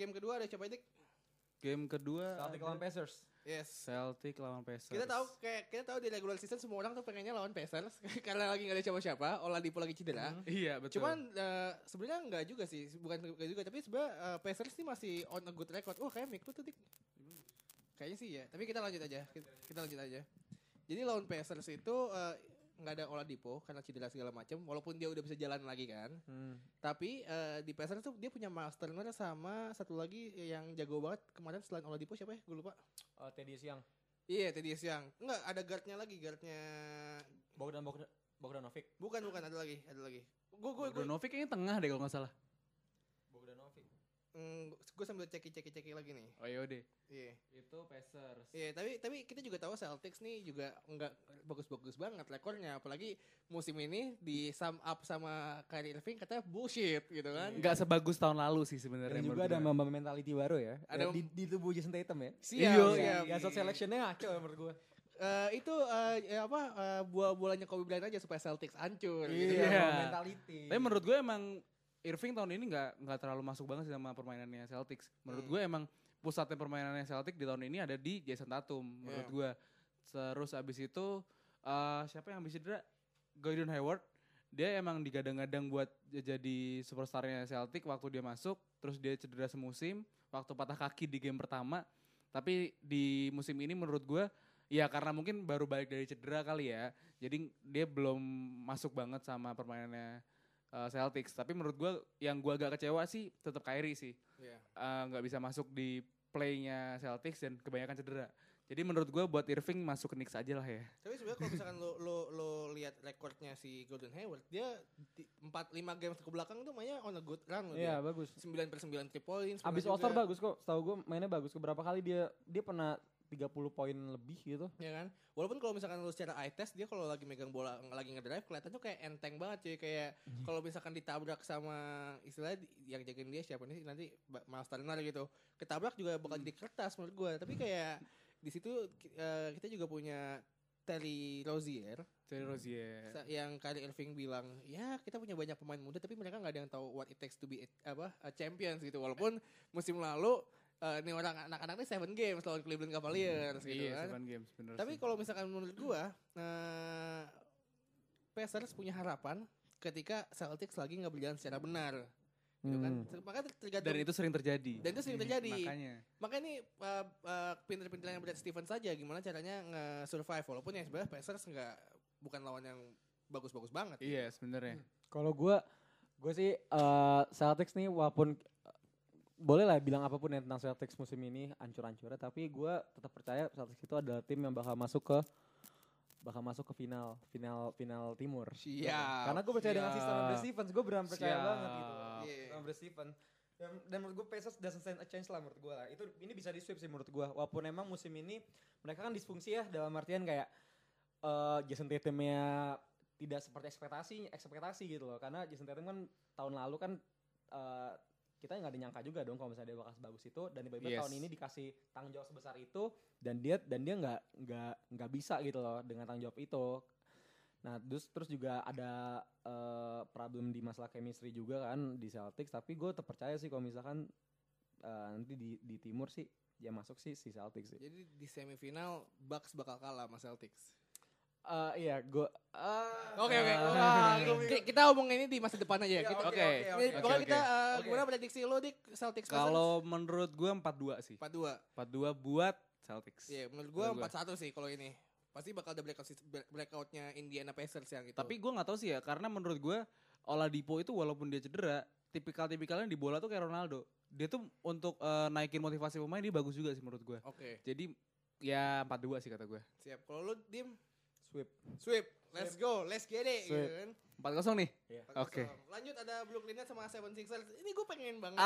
Speaker 1: game kedua ada siapa Dik?
Speaker 3: Game kedua
Speaker 2: Celtic
Speaker 3: ada
Speaker 2: lawan Pacers.
Speaker 1: Yes.
Speaker 3: Celtic lawan Pacers.
Speaker 1: Kita tahu kayak kita tahu di regular season semua orang tuh pengennya lawan Pacers karena lagi nggak ada siapa-siapa, Oladipo lagi cedera.
Speaker 2: Hmm.
Speaker 3: Iya betul.
Speaker 1: Cuman eh, sebenarnya nggak juga sih, bukan nggak juga, tapi sebenarnya eh, Pacers ini masih on a good record. Oh kayak Mick lu tuh dik. Kayaknya sih ya. Tapi kita lanjut aja. Kita, kita lanjut aja. Jadi lawan Pacers itu eh, nggak ada Oladipo karena cedera segala macam. Walaupun dia udah bisa jalan lagi kan.
Speaker 2: Hmm.
Speaker 1: Tapi eh, di Pacers tuh dia punya Miles Turner sama satu lagi yang jago banget kemarin selain Oladipo siapa ya? Gue lupa.
Speaker 2: Eh, Teddy Siang.
Speaker 1: Iya Teddy Siang. Enggak ada guardnya lagi guardnya.
Speaker 2: Bogdan Bogdan Bogdanovic.
Speaker 1: Bukan bukan ada lagi ada lagi. Gue gue gue
Speaker 3: Bogdanovic kayaknya tengah deh kalau nggak salah.
Speaker 2: Bogdanovic.
Speaker 1: gue sambil ceki-ceki-ceki lagi nih.
Speaker 3: Oh yaudah.
Speaker 1: Iya.
Speaker 3: Itu Pacers.
Speaker 1: Iya, tapi tapi kita juga tahu Celtics nih juga nggak bagus-bagus banget rekornya, apalagi musim ini di sum up sama Kyrie Irving katanya bullshit gitu kan.
Speaker 3: Nggak sebagus tahun lalu sih sebenarnya.
Speaker 2: Dan juga ada member mentality baru ya.
Speaker 1: Ada
Speaker 2: di, di tubuh Jason Tatum ya.
Speaker 3: Iya,
Speaker 1: siap.
Speaker 2: Ya, shot selectionnya ngaco ya menurut gue.
Speaker 1: Eh, itu eh, ya apa eh, buah bolanya Kobe Bryant aja supaya Celtics hancur gitu
Speaker 3: Iya.
Speaker 1: kan.
Speaker 2: member mentality.
Speaker 3: Tapi menurut gue emang Irving tahun ini nggak nggak terlalu masuk banget sih sama permainannya Celtics. Menurut
Speaker 1: Hmm.
Speaker 3: gue emang pusatnya permainannya Celtics di tahun ini ada di Jason Tatum menurut
Speaker 1: Iya.
Speaker 3: gue. Terus abis itu eh, siapa yang habis cedera? Gordon Hayward. Dia emang digadang-gadang buat jadi superstarnya Celtic waktu dia masuk. Terus dia cedera semusim. Waktu patah kaki di game pertama. Tapi di musim ini menurut gue ya karena mungkin baru balik dari cedera kali ya. Jadi dia belum masuk banget sama permainannya uh, Celtics. Tapi menurut gue yang gue agak kecewa sih tetap Kyrie sih.
Speaker 1: Iya.
Speaker 3: Uh, nggak bisa masuk di playnya Celtics dan kebanyakan cedera. Jadi menurut gue buat Irving masuk ke Knicks aja lah ya.
Speaker 1: Tapi sebenarnya kalau misalkan lo lo lo lihat rekornya si Gordon Hayward, dia di 4 5 games ke belakang tuh mainnya on a good run loh
Speaker 2: Iya
Speaker 1: dia.
Speaker 2: bagus.
Speaker 1: 9 per 9 3 points.
Speaker 2: Abis All Star bagus kok. Setahu gue mainnya bagus. Beberapa kali dia dia pernah 30 poin lebih gitu.
Speaker 1: Ya kan? Walaupun kalau misalkan lu secara eye test dia kalau lagi megang bola lagi ngedrive kelihatannya kayak enteng banget cuy kayak kalau misalkan ditabrak sama istilahnya di- yang jagain dia siapa nih nanti Miles Turner gitu. Ketabrak juga bakal jadi kertas menurut gua. Tapi kayak di situ eh, kita juga punya Terry Rozier
Speaker 3: Terry Rozier.
Speaker 1: sa- yang Kyrie Irving bilang ya kita punya banyak pemain muda tapi mereka nggak ada yang tahu what it takes to be a- apa a champions gitu walaupun musim lalu eh, ini orang anak-anak ini seven games lawan Cleveland Cavaliers gitu
Speaker 3: Iya,
Speaker 1: kan
Speaker 3: seven games bener
Speaker 1: tapi kalau misalkan menurut gua, eh Pacers punya harapan ketika Celtics lagi nggak berjalan secara benar, gitu kan?
Speaker 2: Hmm.
Speaker 1: Makanya tergantung.
Speaker 3: dan itu sering terjadi.
Speaker 1: Dan itu sering terjadi.
Speaker 3: Makanya.
Speaker 1: Makanya ini uh, uh, pinter-pinternya Brad Stevens saja gimana caranya nge-survive walaupun ya sebenarnya Pacers nggak bukan lawan yang bagus-bagus banget.
Speaker 3: Iya sebenarnya.
Speaker 2: Kalau gue, gue sih eh, Celtics nih walaupun boleh lah bilang apa pun ya tentang Celtics musim ini ancur-ancurnya, tapi gue tetap percaya Celtics itu adalah tim yang bakal masuk ke bakal masuk ke final final final timur.
Speaker 1: Siap.
Speaker 2: Karena gue percaya dengan
Speaker 3: Siap.
Speaker 2: sistem Brad Stevens, gue benar percaya
Speaker 3: Siap.
Speaker 2: banget gitu.
Speaker 1: Iya.
Speaker 2: Sama Brad Stevens. Dan, dan menurut gue Pacers doesn't stand a chance lah menurut gue lah. Itu ini bisa di sweep sih menurut gue. Walaupun emang musim ini mereka kan disfungsi ya dalam artian kayak eh Jason Tatumnya tidak seperti ekspektasi ekspektasi gitu loh. Karena Jason Tatum kan tahun lalu kan eh kita nggak ada nyangka juga dong kalau misalnya dia bakal sebagus itu dan tiba-tiba
Speaker 3: Yes.
Speaker 2: tahun ini dikasih tanggung jawab sebesar itu dan dia dan dia nggak nggak nggak bisa gitu loh dengan tanggung jawab itu Nah, terus terus juga ada eh, problem di masalah chemistry juga kan di Celtics, tapi gue tetap percaya sih kalau misalkan eh, nanti di di timur sih ya masuk sih si Celtics sih.
Speaker 1: Jadi di semifinal Bucks bakal kalah sama Celtics.
Speaker 2: Eh, iya, gue
Speaker 1: Oke oke. Wah, ki- kita omong ini di masa depan aja ya.
Speaker 2: Iya,
Speaker 3: oke, oke,
Speaker 1: pokoknya
Speaker 3: oke.
Speaker 1: kita eh,
Speaker 2: Oke.
Speaker 1: gimana prediksi lo dik Celtics
Speaker 3: Kalau menurut gue 4-2 sih.
Speaker 1: 4-2.
Speaker 3: 4-2 buat Celtics.
Speaker 1: Iya, menurut gua
Speaker 3: Menurut gua.
Speaker 1: 4-1 sih kalau ini. Pasti bakal ada breakout breakoutnya Indiana Pacers yang itu.
Speaker 3: Tapi gue nggak tahu sih ya, karena menurut gue Oladipo itu walaupun dia cedera, tipikal-tipikalnya di bola tuh kayak Ronaldo. Dia tuh untuk eh, naikin motivasi pemain dia bagus juga sih menurut gue.
Speaker 1: oke,
Speaker 3: Jadi ya 4-2 sih kata gue.
Speaker 1: siap. Kalau lu dim
Speaker 2: sweep.
Speaker 1: sweep, let's go, let's get it
Speaker 2: Sweep.
Speaker 1: gitu kan.
Speaker 3: 4-0 nih.
Speaker 2: Iya.
Speaker 3: Oke.
Speaker 1: Lanjut ada Brooklyn Nets sama 76ers. Ini gue pengen banget.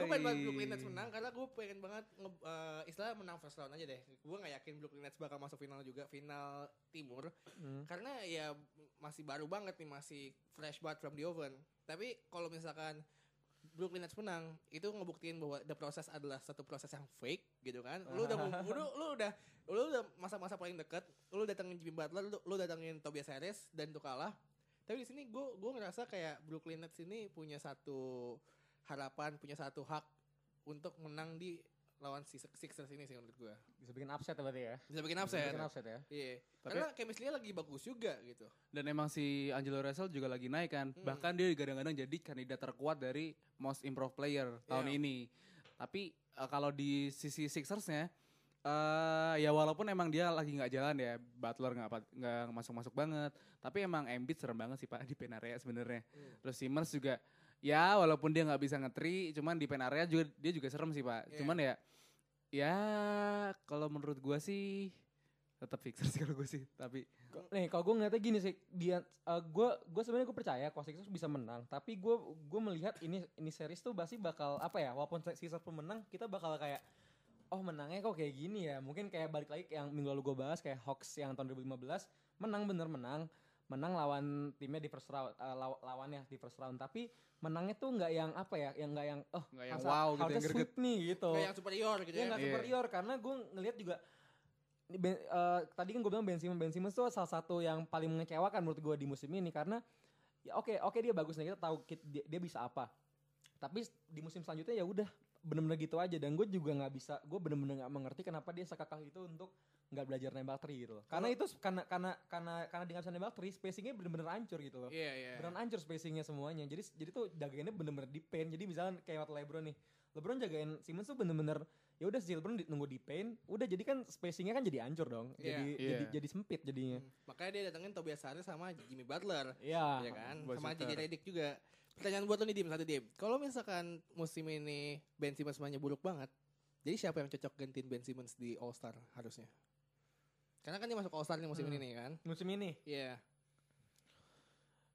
Speaker 1: Gue pengen banget Brooklyn Nets menang karena gue pengen banget nge, eh, istilah menang first round aja deh. Gue nggak yakin Brooklyn Nets bakal masuk final juga, final timur.
Speaker 2: Hmm.
Speaker 1: Karena ya masih baru banget nih, masih fresh banget from the oven. Tapi kalau misalkan Brooklyn Nets menang, itu ngebuktiin bahwa the process adalah satu proses yang fake gitu kan. Lu udah lu, lu udah lu udah masa-masa paling deket, lu datengin Jimmy Butler, lu, lu datengin Tobias Harris dan itu kalah. Tapi di sini gue gue ngerasa kayak Brooklyn Nets ini punya satu harapan, punya satu hak untuk menang di lawan Six- Sixers ini sih menurut gue.
Speaker 2: Bisa bikin upset ya berarti ya.
Speaker 1: Bisa bikin
Speaker 2: Bisa
Speaker 1: upset.
Speaker 2: bikin upset ya.
Speaker 1: Iya.
Speaker 3: Tapi-
Speaker 1: Karena chemistry-nya lagi bagus juga gitu.
Speaker 3: Dan emang si Angelo Russell juga lagi naik kan.
Speaker 1: Hmm.
Speaker 3: Bahkan dia kadang-kadang jadi kandidat terkuat dari most improved player tahun
Speaker 1: Iya.
Speaker 3: ini. Tapi eh, kalau di sisi Sixersnya eh ya walaupun emang dia lagi nggak jalan ya, Butler nggak apa- nggak masuk-masuk banget. Tapi emang Embiid serem banget sih Pak di pen area sebenarnya.
Speaker 1: Hmm.
Speaker 3: Terus Simmons juga ya walaupun dia nggak bisa ngetri, cuman di pen area juga dia juga serem sih Pak.
Speaker 1: Iya.
Speaker 3: Cuman ya ya kalau menurut gua sih tetap Sixers kalau gue sih. Tapi
Speaker 2: Nih kalau gue ngeliatnya gini sih, dia gue gue sebenarnya gue percaya kalau Sixers bisa menang, tapi gue gue melihat ini ini series tuh pasti bakal apa ya, walaupun Sixers pemenang, kita bakal kayak oh menangnya kok kayak gini ya, mungkin kayak balik lagi yang minggu lalu gue bahas kayak Hawks yang tahun 2015 menang bener menang, menang lawan timnya di first round, uh, law- lawannya di first round, tapi menangnya tuh nggak yang apa ya, yang nggak yang oh
Speaker 3: Nggak yang wow gitu, yang greget.
Speaker 2: nih gitu.
Speaker 1: Kayak yang superior gitu
Speaker 2: Iya
Speaker 1: ya.
Speaker 2: nggak
Speaker 3: Iya.
Speaker 2: superior karena gue ngelihat juga ben, eh, tadi kan gue bilang Ben Simmons Ben Simmons tuh salah satu yang paling mengecewakan menurut gue di musim ini karena ya oke oke dia bagus nih kita tahu dia, dia bisa apa tapi di musim selanjutnya ya udah bener-bener gitu aja dan gue juga nggak bisa gue bener-bener nggak mengerti kenapa dia sekakak itu untuk nggak belajar nembak three gitu loh karena itu karena karena karena karena dia nggak bisa nembak three spacingnya bener-bener hancur gitu loh
Speaker 1: Iya, iya.
Speaker 2: beneran hancur spacingnya semuanya jadi jadi tuh jagainnya bener-bener di paint jadi misalnya kayak waktu LeBron nih LeBron jagain Simmons tuh bener-bener ya udah si LeBron di- nunggu di paint udah jadi kan spacingnya kan jadi hancur dong
Speaker 1: Iya.
Speaker 2: jadi
Speaker 3: Iya.
Speaker 2: jadi jadi sempit jadinya
Speaker 1: Hmm. Makanya dia datengin Tobias Harris sama Jimmy Butler.
Speaker 2: Iya
Speaker 1: ya kan?
Speaker 3: buat
Speaker 1: Sama. JJ Redick juga. Pertanyaan buat lo nih Dim, satu Dim. Kalau misalkan musim ini Ben Simmons mainnya buruk banget, jadi siapa yang cocok gantiin Ben Simmons di All Star harusnya? Karena kan dia masuk All Star nih musim
Speaker 2: Hmm.
Speaker 1: ini nih kan?
Speaker 2: musim ini
Speaker 1: Iya.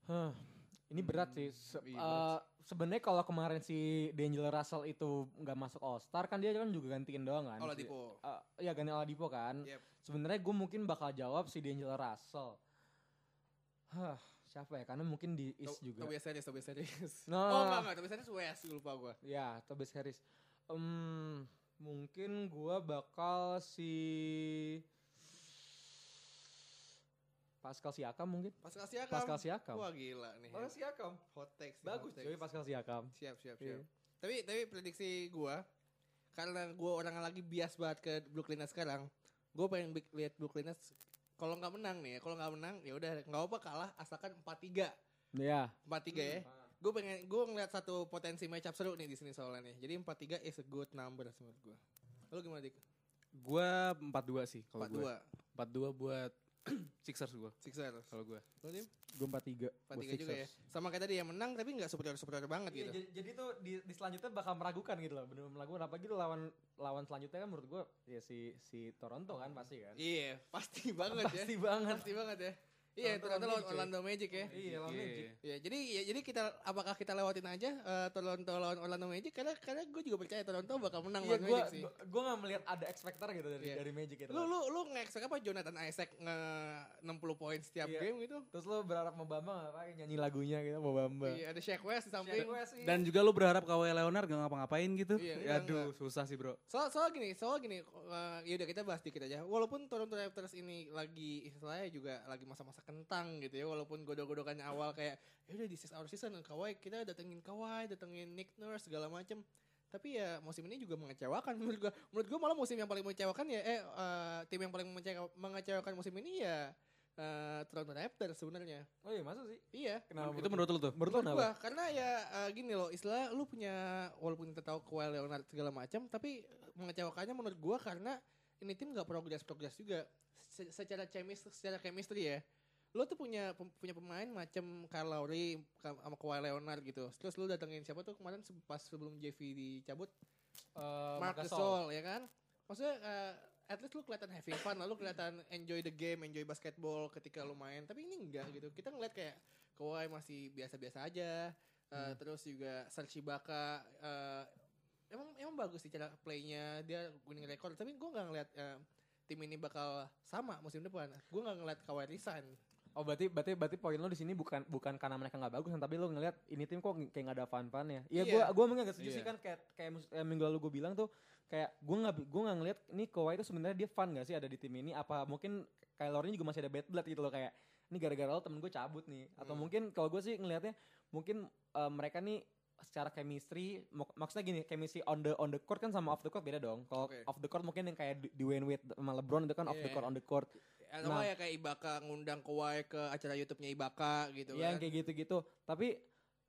Speaker 2: Huh, ini berat sih Se-
Speaker 3: iya,
Speaker 2: eh, sebenarnya kalau kemarin si D'Angelo Russell itu nggak masuk All Star kan dia kan juga gantiin doang kan
Speaker 1: Oladipo.
Speaker 2: Eh, ya ganti Oladipo kan
Speaker 1: Yep.
Speaker 2: sebenarnya gue mungkin bakal jawab si D'Angelo Russell Hah, siapa ya karena mungkin di East
Speaker 1: To-
Speaker 2: juga
Speaker 1: Tobias Harris, Tobias Harris.
Speaker 2: No.
Speaker 1: Oh enggak, enggak. Tobias Harris West, lupa gua.
Speaker 2: Ya, Tobias Harris. Em, mungkin gua bakal si Pascal Siakam mungkin.
Speaker 1: Pascal Siakam.
Speaker 2: Pascal Siakam.
Speaker 1: Wah gila nih.
Speaker 2: Siakam.
Speaker 1: Hot nih,
Speaker 2: Bagus
Speaker 1: hot takes.
Speaker 2: Pascal Siakam.
Speaker 1: Siap, siap,
Speaker 2: Iya.
Speaker 1: siap. Tapi tapi prediksi gua karena gua orang yang lagi bias banget ke Brooklyn Nets sekarang, gua pengen lihat Brooklyn Nets kalau nggak menang nih, ya, kalau nggak menang ya udah nggak apa kalah asalkan 4-3.
Speaker 2: Ya.
Speaker 1: 4-3 ya. Gue pengen gue ngeliat satu potensi matchup seru nih di sini soalnya nih. Jadi 4-3 is a good number menurut gua. Lu gimana Dik?
Speaker 3: Gua 4-2 sih kalau
Speaker 1: 4-2
Speaker 3: gue. 4-2 buat Sixers gua
Speaker 1: Sixers.
Speaker 3: kalau gua.
Speaker 1: Lu Dim?
Speaker 2: Gue 43 buat
Speaker 1: 4-3 juga ya. Sama kayak tadi yang menang tapi nggak superior-superior banget
Speaker 2: Iya,
Speaker 1: gitu.
Speaker 2: jadi, jadi tuh di, di selanjutnya bakal meragukan gitu loh, bener meragukan apa gitu lawan lawan selanjutnya kan menurut gua ya si si Toronto kan pasti kan.
Speaker 1: Iya, pasti banget ya.
Speaker 2: Pasti banget.
Speaker 1: Pasti banget ya. Iya,
Speaker 2: Toronto
Speaker 1: ternyata lawan
Speaker 2: Magic,
Speaker 1: Orlando Magic ya.
Speaker 2: Iya, lawan
Speaker 3: Iya.
Speaker 2: Magic.
Speaker 1: Ya, jadi ya, jadi kita apakah kita lewatin aja eh, Toronto lawan Orlando Magic karena karena gue juga percaya Toronto bakal menang
Speaker 2: Iya,
Speaker 1: lawan
Speaker 2: gua
Speaker 1: Magic sih.
Speaker 2: gua, gua gak melihat ada expector gitu dari
Speaker 1: Iya.
Speaker 2: dari Magic gitu.
Speaker 1: Lu lu lu nge-expect apa Jonathan Isaac nge 60 poin setiap
Speaker 2: Iya.
Speaker 1: game gitu?
Speaker 2: Terus lu berharap mau Bamba ngapain nyanyi lagunya gitu mau Bamba.
Speaker 1: Iya, ada Shaq West di samping.
Speaker 3: Dan juga lu berharap Kawhi Leonard gak ngapa-ngapain gitu.
Speaker 1: Iya,
Speaker 3: ya
Speaker 1: enggak,
Speaker 3: aduh, susah sih, Bro.
Speaker 1: Soal soal gini, soal gini, uh, ya udah kita bahas dikit aja. Walaupun Toronto Raptors ini lagi istilahnya juga lagi masa-masa kentang gitu ya, walaupun godok-godokannya awal kayak ya udah this is our season, Kawhi kita datengin Kawhi, datengin Nick Nurse segala macem. Tapi ya musim ini juga mengecewakan menurut gua. Menurut gua malah musim yang paling mengecewakan ya eh uh, tim yang paling mengecewa- mengecewakan musim ini ya uh, Toronto Raptors sebenarnya.
Speaker 2: Oh iya masa sih?
Speaker 1: Iya.
Speaker 2: Kenapa?
Speaker 3: Itu menurut lu tuh?
Speaker 2: menurut lu
Speaker 1: Menurut
Speaker 2: kenapa?
Speaker 1: gua karena ya eh, gini loh istilah lu punya walaupun kita tahu Kawhi Leonard segala macam tapi mengecewakannya menurut gua karena ini tim nggak progres progres juga Se- secara chemistry secara chemistry ya lu tuh punya punya pemain macam Kyle Lowry sama Kawhi Leonard gitu. Terus lu datengin siapa tuh kemarin pas sebelum JV dicabut?
Speaker 2: Eh,
Speaker 1: Mark
Speaker 2: Gasol.
Speaker 1: Ya kan? Maksudnya eh, at least lu kelihatan having fun lalu kelihatan enjoy the game enjoy basketball ketika lu main. Tapi ini enggak gitu. Kita ngeliat kayak Kawhi masih biasa-biasa aja. Eh, terus juga Serge Ibaka eh, emang emang bagus sih cara playnya. Dia winning record. Tapi gue nggak ngeliat eh, tim ini bakal sama musim depan. Gue nggak ngeliat Kawhi resign
Speaker 2: Oh berarti berarti berarti poin lo di sini bukan bukan karena mereka nggak bagus, tapi lo ngelihat ini tim kok kayak nggak ada fun-funnya. Iya,
Speaker 1: Iya.
Speaker 2: gua gua emang nggak setuju
Speaker 3: Iya.
Speaker 2: sih kan kayak kayak eh, minggu lalu gue bilang tuh kayak gua nggak gua nggak ngelihat ini Kawhi itu sebenarnya dia fun gak sih ada di tim ini? Apa mungkin kayak Lowry juga masih ada bad blood gitu loh kayak ini gara-gara lo temen gue cabut nih atau
Speaker 1: Hmm.
Speaker 2: mungkin kalau gue sih ngelihatnya mungkin eh, mereka nih secara chemistry mak- maksudnya gini chemistry on the on the court kan sama off the court beda dong kalau
Speaker 1: Oke.
Speaker 2: off the court mungkin yang kayak di Wayne Wade sama LeBron itu kan off the
Speaker 1: Iya.
Speaker 2: court on the court
Speaker 1: atau
Speaker 2: Nah.
Speaker 1: ya kayak Ibaka ngundang Kawhi ke acara YouTube-nya Ibaka gitu
Speaker 2: Iya
Speaker 1: kan.
Speaker 2: kayak gitu-gitu. Tapi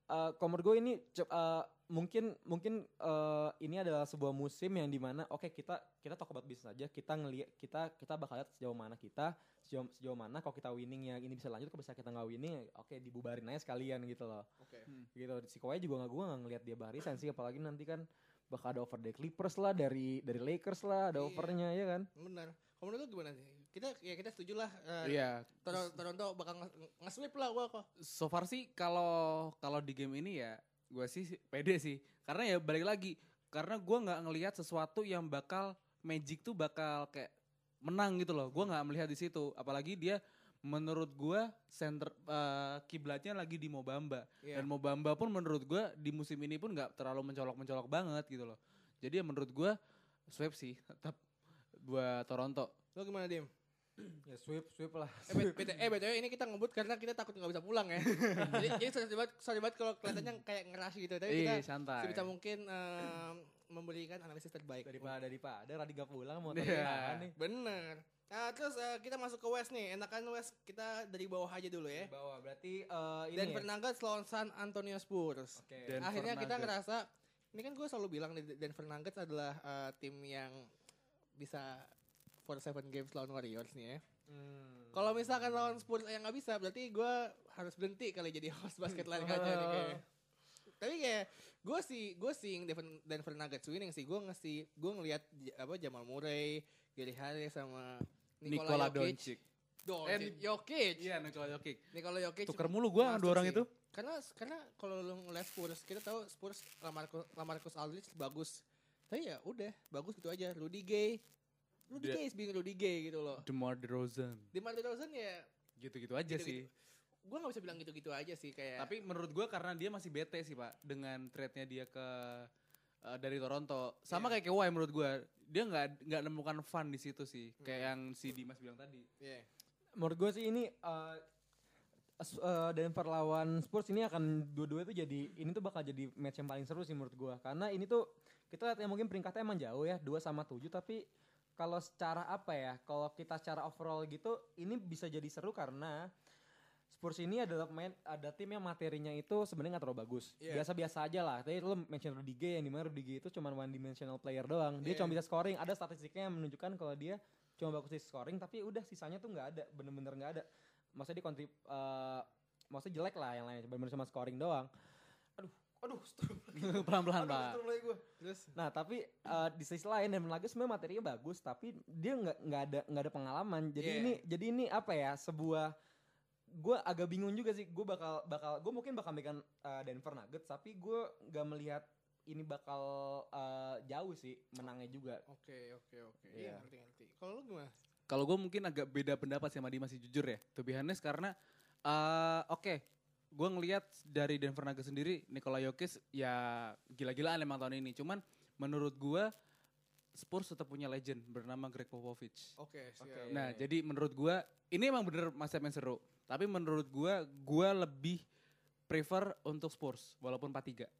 Speaker 2: eh kalau menurut gue ini eh, mungkin mungkin eh, ini adalah sebuah musim yang di mana oke kita kita talk about bisnis aja. Kita ngelihat kita kita bakal lihat sejauh mana kita sejauh sejauh mana kalau kita winning ya ini bisa lanjut kalau bisa kita nggak winning ya oke dibubarin aja sekalian gitu loh.
Speaker 1: Oke.
Speaker 2: Gitu. Si Kawhi juga nggak gue nggak ngelihat dia barisan sih apalagi nanti kan bakal ada over the Clippers lah dari dari Lakers lah ada
Speaker 1: Iya.
Speaker 2: overnya ya kan?
Speaker 1: Benar. Menurut lu gimana sih kita ya kita setuju lah eh,
Speaker 3: Iya.
Speaker 1: Toronto, Toronto bakal nge- nge-sweep lah gua kok.
Speaker 3: So far sih kalau kalau di game ini ya gue sih pede sih. Karena ya balik lagi karena gua nggak ngelihat sesuatu yang bakal Magic tuh bakal kayak menang gitu loh. Gua nggak melihat di situ. Apalagi dia menurut gua center eh, kiblatnya lagi di Mobamba.
Speaker 1: Iya.
Speaker 3: Dan Mobamba pun menurut gua di musim ini pun nggak terlalu mencolok-mencolok banget gitu loh. Jadi ya menurut gua sweep sih tetap buat Toronto.
Speaker 1: Lo gimana Dim?
Speaker 2: Ya sweep, sweep lah.
Speaker 1: Eh, eh BTW ini kita ngebut karena kita takut nggak bisa pulang ya. jadi jadi sorry banget, sorry banget kalau kelihatannya kayak ngeras gitu. Tapi kita
Speaker 3: santai.
Speaker 1: sebisa mungkin em, memberikan analisis terbaik.
Speaker 2: Daripada daripada Radika pulang mau yeah. nih.
Speaker 1: Bener. Nah, terus eh, kita masuk ke West nih. Enakan West kita dari bawah aja dulu ya.
Speaker 2: Bawah berarti eh, ini
Speaker 1: Denver
Speaker 2: ya?
Speaker 1: Nuggets lawan San Antonio Spurs.
Speaker 3: Dan- Denver
Speaker 1: Akhirnya kita ngerasa ini kan gue selalu bilang nih, Denver Nuggets adalah eh, tim yang bisa for seven games lawan Warriors nih ya.
Speaker 2: Hmm.
Speaker 1: Kalau misalkan lawan Spurs yang nggak bisa, berarti gue harus berhenti kali jadi host basket lari kaca nih kayaknya. Tapi kayak gue sih, gue sih Denver, Denver Nuggets winning sih. Gue ngasih, gue ngelihat apa Jamal Murray, Gary Harris sama
Speaker 3: Nikola
Speaker 1: Nikola Jokic.
Speaker 3: Doncic.
Speaker 1: Doncic.
Speaker 3: Eh,
Speaker 1: Jokic.
Speaker 3: Iya, Nikola Jokic.
Speaker 1: Nikola Jokic.
Speaker 3: Tuker mulu gua
Speaker 1: masuk
Speaker 3: dua orang
Speaker 1: sih.
Speaker 3: itu.
Speaker 1: Karena karena kalau lu ngeliat Spurs, kita tahu Spurs Lamarcus, Lamarcus Aldridge bagus. Tapi ya udah, bagus gitu aja. Rudy Gay. Rudy
Speaker 3: Dia-
Speaker 1: Gay is being Rudy Gay gitu loh.
Speaker 3: DeMar DeRozan.
Speaker 1: DeMar DeRozan ya
Speaker 3: Gitu-gitu aja
Speaker 1: Gitu-gitu.
Speaker 3: sih.
Speaker 1: gue gak bisa bilang gitu-gitu aja sih kayak
Speaker 3: Tapi menurut gua karena dia masih bete sih, Pak, dengan trade-nya dia ke eh, dari Toronto. Sama
Speaker 1: Iya.
Speaker 3: kayak Kawhi menurut gua, dia nggak nggak nemukan fun di situ sih. Kayak yang si Dimas bilang tadi.
Speaker 1: Iya.
Speaker 2: Menurut gue sih ini eh, s- eh, Denver lawan Spurs ini akan dua-dua itu jadi ini tuh bakal jadi match yang paling seru sih menurut gue karena ini tuh kita lihat ya mungkin peringkatnya emang jauh ya dua sama tujuh tapi kalau secara apa ya kalau kita secara overall gitu ini bisa jadi seru karena Spurs ini adalah pemain ada tim yang materinya itu sebenarnya nggak terlalu bagus.
Speaker 1: Iya.
Speaker 2: biasa-biasa aja lah. Tadi lo mention Rudy Gay yang di mana Rudy Gay itu cuma one dimensional player doang. Dia
Speaker 1: Iya.
Speaker 2: cuma bisa scoring. Ada statistiknya yang menunjukkan kalau dia cuma bagus di scoring tapi udah sisanya tuh nggak ada. Bener-bener nggak ada. Maksudnya di kontrib eh, maksudnya jelek lah yang lain bener-bener cuma scoring doang. Aduh aduh
Speaker 3: Pelan-pelan, Pak.
Speaker 2: lagi
Speaker 1: terus
Speaker 2: nah tapi eh, di sisi lain dan lagi sebenarnya materinya bagus tapi dia nggak nggak ada nggak ada pengalaman jadi
Speaker 1: Iya.
Speaker 2: ini jadi ini apa ya sebuah gue agak bingung juga sih gue bakal bakal gue mungkin bakal megang eh, Denver Nuggets tapi gue nggak melihat ini bakal eh, jauh sih menangnya juga
Speaker 1: oke oke oke
Speaker 2: Iya.
Speaker 1: iya ngerti ngerti kalau lu gimana
Speaker 3: Kalau gue mungkin agak beda pendapat sama Dimas sih jujur ya. To be honest karena eh oke, gue ngelihat dari Denver Nuggets sendiri Nikola Jokic ya gila-gilaan emang tahun ini. Cuman menurut gue Spurs tetap punya legend bernama Greg Popovich.
Speaker 1: oke siap
Speaker 2: Oke.
Speaker 3: Nah, jadi menurut gua ini emang bener masa yang seru. Tapi menurut gua gua lebih prefer untuk Spurs walaupun 4-3.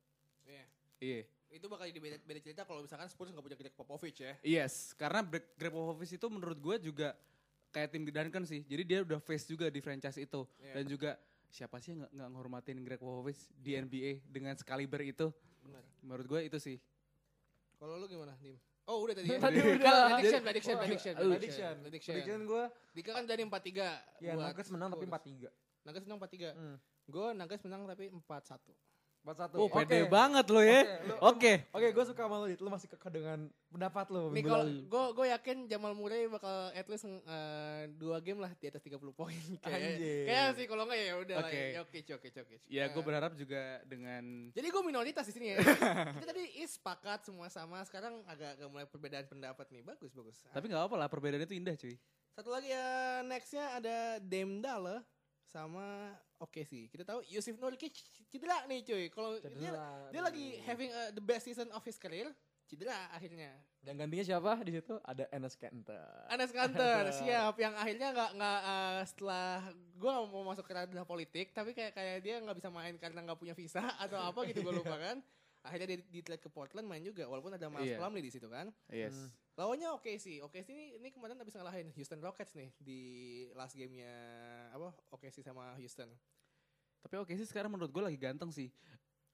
Speaker 1: Iya.
Speaker 3: Iya.
Speaker 1: itu bakal jadi beda, beda cerita kalau misalkan Spurs nggak punya Greg Popovich ya
Speaker 3: Yes, karena Greg Popovich itu menurut gua juga kayak tim Duncan sih. Jadi dia udah face juga di franchise itu
Speaker 1: Iya.
Speaker 3: dan juga siapa sih yang nggak nggak ngehormatin Greg Popovich di NBA dengan sekaliber itu?
Speaker 1: benar
Speaker 3: Menurut gua itu sih.
Speaker 1: kalau lu gimana Dim oh udah tadi ya
Speaker 2: Tadi udah.
Speaker 1: prediction prediction prediction
Speaker 2: prediction
Speaker 1: prediction
Speaker 2: prediction
Speaker 1: prediction
Speaker 2: gue
Speaker 1: Dika kan dari 4-3
Speaker 2: ya
Speaker 1: buat
Speaker 2: Nuggets menang tapi
Speaker 1: Spurs.
Speaker 2: 4-3
Speaker 1: Nuggets menang 4-3
Speaker 2: hmm.
Speaker 1: gue Nuggets menang tapi 4-1
Speaker 2: 4-1
Speaker 3: Oh, pede
Speaker 2: Oke.
Speaker 3: banget lo ya.
Speaker 2: Oke,
Speaker 3: Oke.
Speaker 2: Gue suka sama Dit. Lu masih kekeh dengan pendapat lu.
Speaker 1: Nih gue gue yakin Jamal Murray bakal at least eh, dua game lah di atas 30 poin. Kayak kayak sih kalau enggak ya udah lah.
Speaker 3: Oke.
Speaker 1: Ya, Oke, oke, oke.
Speaker 3: Ya gue
Speaker 1: Eh,
Speaker 3: berharap juga dengan
Speaker 1: Jadi gue minoritas di sini ya. Kita tadi is sepakat semua sama. Sekarang agak agak mulai perbedaan pendapat nih. Bagus, bagus.
Speaker 3: tapi nggak apa lah perbedaan itu indah cuy.
Speaker 1: Satu lagi ya nextnya ada Dame Dalla sama oke sih. Kita tahu Yusuf Nurkic cedera nih cuy. Kalau dia, dia lagi having uh, the best season of his career, cedera akhirnya.
Speaker 2: Dan gantinya siapa di situ? Ada Enes Kanter.
Speaker 1: Anas Kanter siap yang akhirnya nggak nggak uh, setelah gue mau masuk ke ranah politik tapi kayak kayak dia nggak bisa main karena nggak punya visa atau apa gitu gue lupa kan akhirnya dia di trade ke Portland main juga walaupun ada Miles
Speaker 3: Iya.
Speaker 1: Plumlee di situ kan
Speaker 3: Yes.
Speaker 2: Hmm.
Speaker 1: lawannya oke sih oke sih ini, ini kemarin habis ngalahin Houston Rockets nih di last gamenya apa oke sih sama Houston
Speaker 3: Tapi oke sih sekarang menurut gue lagi ganteng sih.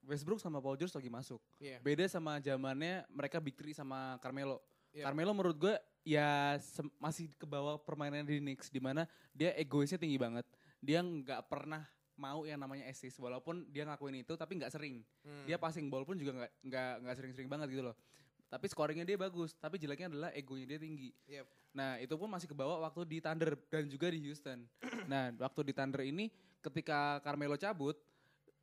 Speaker 3: Westbrook sama Paul George lagi masuk.
Speaker 1: Iya.
Speaker 3: Beda sama zamannya mereka Big Three sama Carmelo.
Speaker 1: Iya.
Speaker 3: Carmelo menurut gue ya masih ke bawah permainan di Knicks di mana dia egoisnya tinggi banget. Dia nggak pernah mau yang namanya assist walaupun dia ngakuin itu tapi nggak sering.
Speaker 1: Hmm.
Speaker 3: Dia passing ball pun juga nggak nggak nggak sering-sering banget gitu loh. Tapi scoringnya dia bagus, tapi jeleknya adalah egonya dia tinggi.
Speaker 1: Yep.
Speaker 3: Nah itu pun masih kebawa waktu di Thunder dan juga di Houston. nah waktu di Thunder ini ketika Carmelo cabut,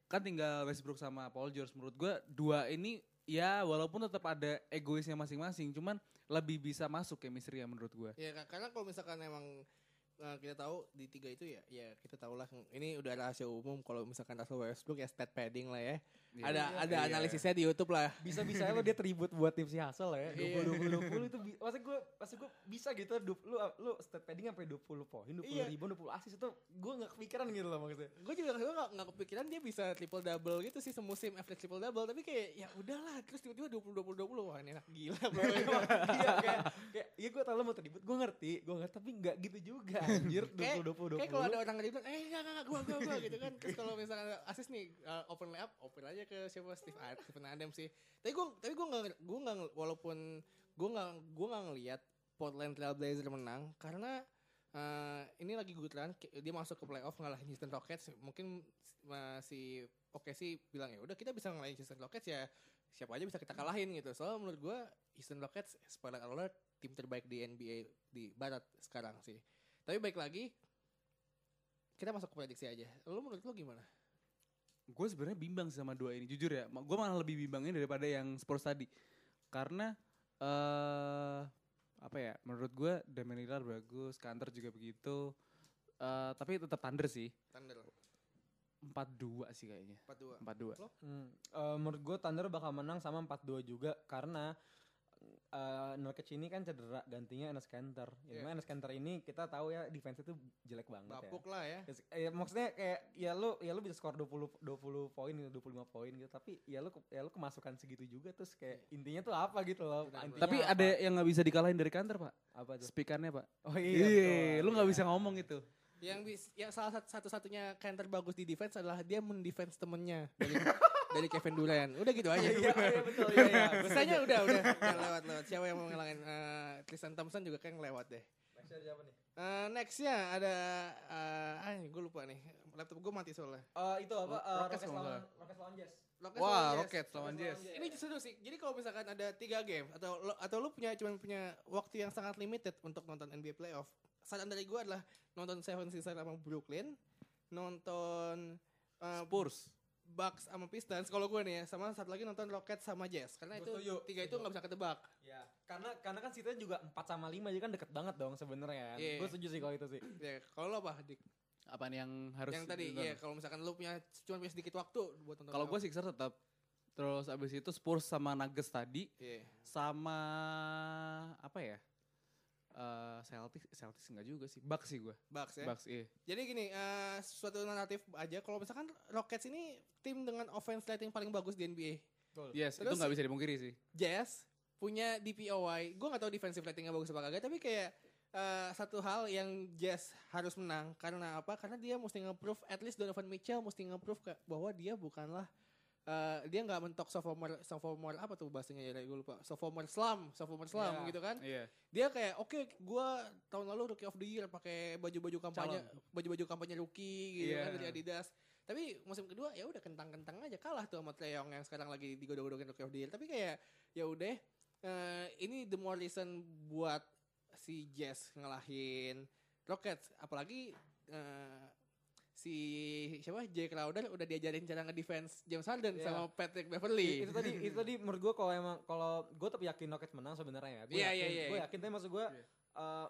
Speaker 3: kan tinggal Westbrook sama Paul George. Menurut gue dua ini ya walaupun tetap ada egoisnya masing-masing, cuman lebih bisa masuk chemistry ya menurut gue.
Speaker 1: Ya ka- karena kalau misalkan emang uh, kita tahu di tiga itu ya, ya kita tahu lah ini udah rahasia umum kalau misalkan Russell Westbrook ya stat padding lah ya.
Speaker 3: Iya.
Speaker 1: ada ada
Speaker 3: Iya.
Speaker 1: analisisnya di YouTube lah.
Speaker 2: Bisa-bisa lo dia tribut buat tim si Hassel ya.
Speaker 1: Iya.
Speaker 2: 20 20 itu masa gue masa gue bisa gitu du, lu lu stat padding sampai 20 poin, 20
Speaker 1: Iya.
Speaker 2: rebound, 20 assist itu gue gak kepikiran gitu loh maksudnya.
Speaker 1: Gue juga gue gak, gak kepikiran dia bisa triple double gitu sih semusim average triple double tapi kayak ya udahlah terus tiba-tiba 20 20 20 wah ini enak gila bro.
Speaker 2: iya kayak kayak iya gue tau lo mau tribut, gue ngerti, gue ngerti tapi gak gitu juga anjir 20
Speaker 1: Kayak-
Speaker 2: 20 20.
Speaker 1: Kayak kalau ada orang ngeribut, eh enggak enggak enggak gua gua gua gitu kan. Terus kalau misalkan asis nih uh, open layup, open aja ke siapa Steve Stephen Adams sih. Tapi gua tapi gua enggak gua enggak walaupun gua enggak gua enggak ngelihat Portland Trail Blazer menang karena uh, ini lagi Ki- dia masuk ke playoff ngalahin Houston Rockets mungkin masih oke sih bilang ya udah kita bisa ngalahin Houston Rockets ya siapa aja bisa kita kalahin gitu soalnya menurut gua Houston Rockets spoiler alert tim terbaik di NBA di barat sekarang sih tapi baik lagi kita masuk ke prediksi aja. Lu menurut lu gimana?
Speaker 3: Gue sebenarnya bimbang sih sama dua ini, jujur ya. Gue malah lebih bimbangnya daripada yang Spurs tadi. Karena eh apa ya? Menurut gue Damian Lillard bagus, Kanter juga begitu. Eh tapi tetap Thunder sih.
Speaker 1: Thunder
Speaker 3: 4-2 sih kayaknya.
Speaker 1: 4-2.
Speaker 3: 4-2.
Speaker 2: Hmm, eh, menurut gue Thunder bakal menang sama 4-2 juga karena eh Nurkic ini kan cedera gantinya Enes Kanter. Ya,
Speaker 1: Iya.
Speaker 2: yeah. Enes Kanter ini kita tahu ya defense itu jelek banget
Speaker 1: Bapuk
Speaker 2: ya.
Speaker 1: lah ya.
Speaker 2: Ya, ya, maksudnya kayak ya lu ya lu bisa skor 20 20 poin gitu, 25 poin gitu tapi ya lu ya lu kemasukan segitu juga terus kayak intinya tuh apa gitu loh.
Speaker 1: Benar,
Speaker 3: Tapi
Speaker 2: apa?
Speaker 3: ada yang nggak bisa dikalahin dari Kanter pak.
Speaker 2: apa tuh?
Speaker 3: Speakannya pak.
Speaker 2: Oh
Speaker 3: Iya,
Speaker 2: betul.
Speaker 3: lu nggak bisa ngomong itu.
Speaker 1: Yang bis, yang salah satu satu-satunya counter bagus di defense adalah dia mendefense temennya dari Kevin Durant. Udah gitu aja.
Speaker 2: Iya, iya betul iya iya.
Speaker 1: Udah udah lewat lewat. Siapa yang mau ngelangin eh, Tristan Thompson juga kayak ngelewat deh.
Speaker 2: Nextnya siapa nih?
Speaker 1: Nextnya ada eh ah gue lupa nih. Laptop gue mati soalnya.
Speaker 2: Eh, itu apa? Eh,
Speaker 3: Rockets
Speaker 2: lawan. Rockets lawan Jazz.
Speaker 1: Rockets
Speaker 3: Wah,
Speaker 1: lawan.
Speaker 3: Rockets lawan Jazz.
Speaker 1: Ini seru sih. Jadi kalau misalkan ada tiga game atau lo, atau lu punya cuman punya waktu yang sangat limited untuk nonton NBA playoff, saran dari gue adalah nonton Seven Sixers sama Brooklyn, nonton uh,
Speaker 3: Spurs.
Speaker 1: Bucks sama Pistons kalau gue nih ya, sama satu lagi nonton Rockets sama Jazz karena
Speaker 2: Gua
Speaker 1: itu
Speaker 2: setuju,
Speaker 1: tiga itu nggak bisa ketebak.
Speaker 2: Ya, karena karena kan situnya juga 4 sama 5 jadi kan deket banget dong sebenarnya kan.
Speaker 1: Iya.
Speaker 2: Gue setuju sih kalau itu sih.
Speaker 1: Ya, kalau lo apa? Dik?
Speaker 3: Apa nih yang harus
Speaker 1: yang tadi
Speaker 3: ditonton?
Speaker 1: ya kalau misalkan lu punya cuma punya sedikit waktu buat nonton.
Speaker 3: Kalau gue. Sixers tetap. Terus abis itu Spurs sama Nuggets tadi.
Speaker 1: Iya.
Speaker 3: Sama apa ya? Eh Celtics, Celtics enggak juga sih. Bucks sih gue.
Speaker 1: Bucks ya.
Speaker 3: Bucks iya.
Speaker 1: Jadi gini, eh, suatu naratif aja kalau misalkan Rockets ini tim dengan offense rating paling bagus di NBA.
Speaker 3: Yes,
Speaker 1: Terus-
Speaker 3: itu nggak bisa dipungkiri sih.
Speaker 1: Jazz punya DPOY. Gue gak tahu defensive ratingnya bagus apa kagak, tapi kayak eh, satu hal yang Jazz harus menang karena apa? Karena dia mesti nge-prove at least Donovan Mitchell mesti nge-prove ke- bahwa dia bukanlah eh, dia nggak mentok sophomore sophomore apa tuh bahasanya ya gue lupa sophomore slam sophomore slam
Speaker 2: Iya.
Speaker 1: gitu kan
Speaker 3: Iya.
Speaker 1: dia kayak oke gua tahun lalu rookie of the year pakai baju-baju kampanye baju-baju kampanye rookie gitu
Speaker 3: Iya.
Speaker 1: kan dari Adidas tapi musim kedua ya udah kentang-kentang aja kalah tuh sama Trae Young yang sekarang lagi digodok-godokin rookie of the year tapi kayak ya udah eh, ini the more reason buat si Jazz ngalahin Rockets apalagi eh, si siapa Jay Crowder udah diajarin cara nge-defense James Harden
Speaker 2: Iya.
Speaker 1: sama Patrick Beverly
Speaker 2: itu tadi itu tadi menurut gue kalau emang kalau gue tetap yakin Rockets menang sebenarnya ya. Gue
Speaker 1: Iya,
Speaker 2: yakin,
Speaker 1: iya, iya.
Speaker 2: gue yakin tapi maksud gue
Speaker 3: Iya.
Speaker 2: eh,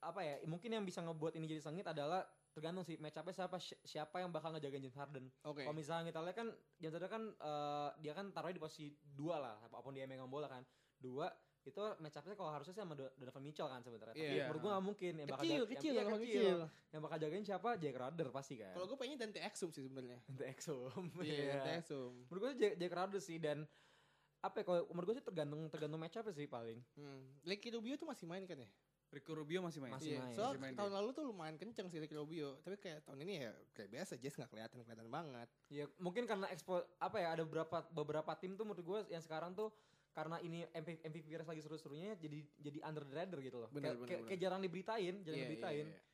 Speaker 2: apa ya? Mungkin yang bisa ngebuat ini jadi sengit adalah tergantung sih match up siapa si- siapa yang bakal ngejaga James Harden.
Speaker 1: oke
Speaker 2: Kalau misalnya kita lihat kan James Harden kan eh, dia kan taruhnya di posisi dua lah apa pun dia megang bola kan. Dua itu match up-nya kalau harusnya sama Do- Donovan Mitchell kan sebenarnya. Tapi
Speaker 1: Iya.
Speaker 2: menurut gue gak mungkin yang bakal
Speaker 1: kecil
Speaker 2: jaga-
Speaker 1: kecil
Speaker 2: yang,
Speaker 1: Donovan
Speaker 2: iya,
Speaker 1: kecil
Speaker 2: Yang bakal jagain siapa? Jack Crowder pasti kan.
Speaker 1: kalau gue pengennya Dante Exum sih sebenarnya
Speaker 2: Untuk Exum.
Speaker 1: Iya, Dante Exum.
Speaker 2: Menurut gue Jack, Jack Crowder sih dan apa ya, kalau menurut gue sih tergantung tergantung match up sih paling.
Speaker 1: Hmm. Ricky Rubio tuh masih main kan ya?
Speaker 3: Rico Rubio masih main.
Speaker 2: Masih
Speaker 1: Iya.
Speaker 2: main.
Speaker 1: Soal
Speaker 3: Masih main
Speaker 1: tahun lalu tuh lumayan kenceng sih Ricky Rubio, tapi kayak tahun ini ya kayak biasa Jazz nggak kelihatan kelihatan banget.
Speaker 2: Ya mungkin karena expo apa ya ada beberapa beberapa tim tuh menurut gue yang sekarang tuh karena ini MVP, MVP lagi seru-serunya jadi jadi under the radar gitu loh.
Speaker 1: Benar,
Speaker 2: kayak,
Speaker 1: benar,
Speaker 2: kayak,
Speaker 1: benar.
Speaker 2: kayak jarang diberitain, jarang
Speaker 1: Iya,
Speaker 2: diberitain.
Speaker 1: iya, iya.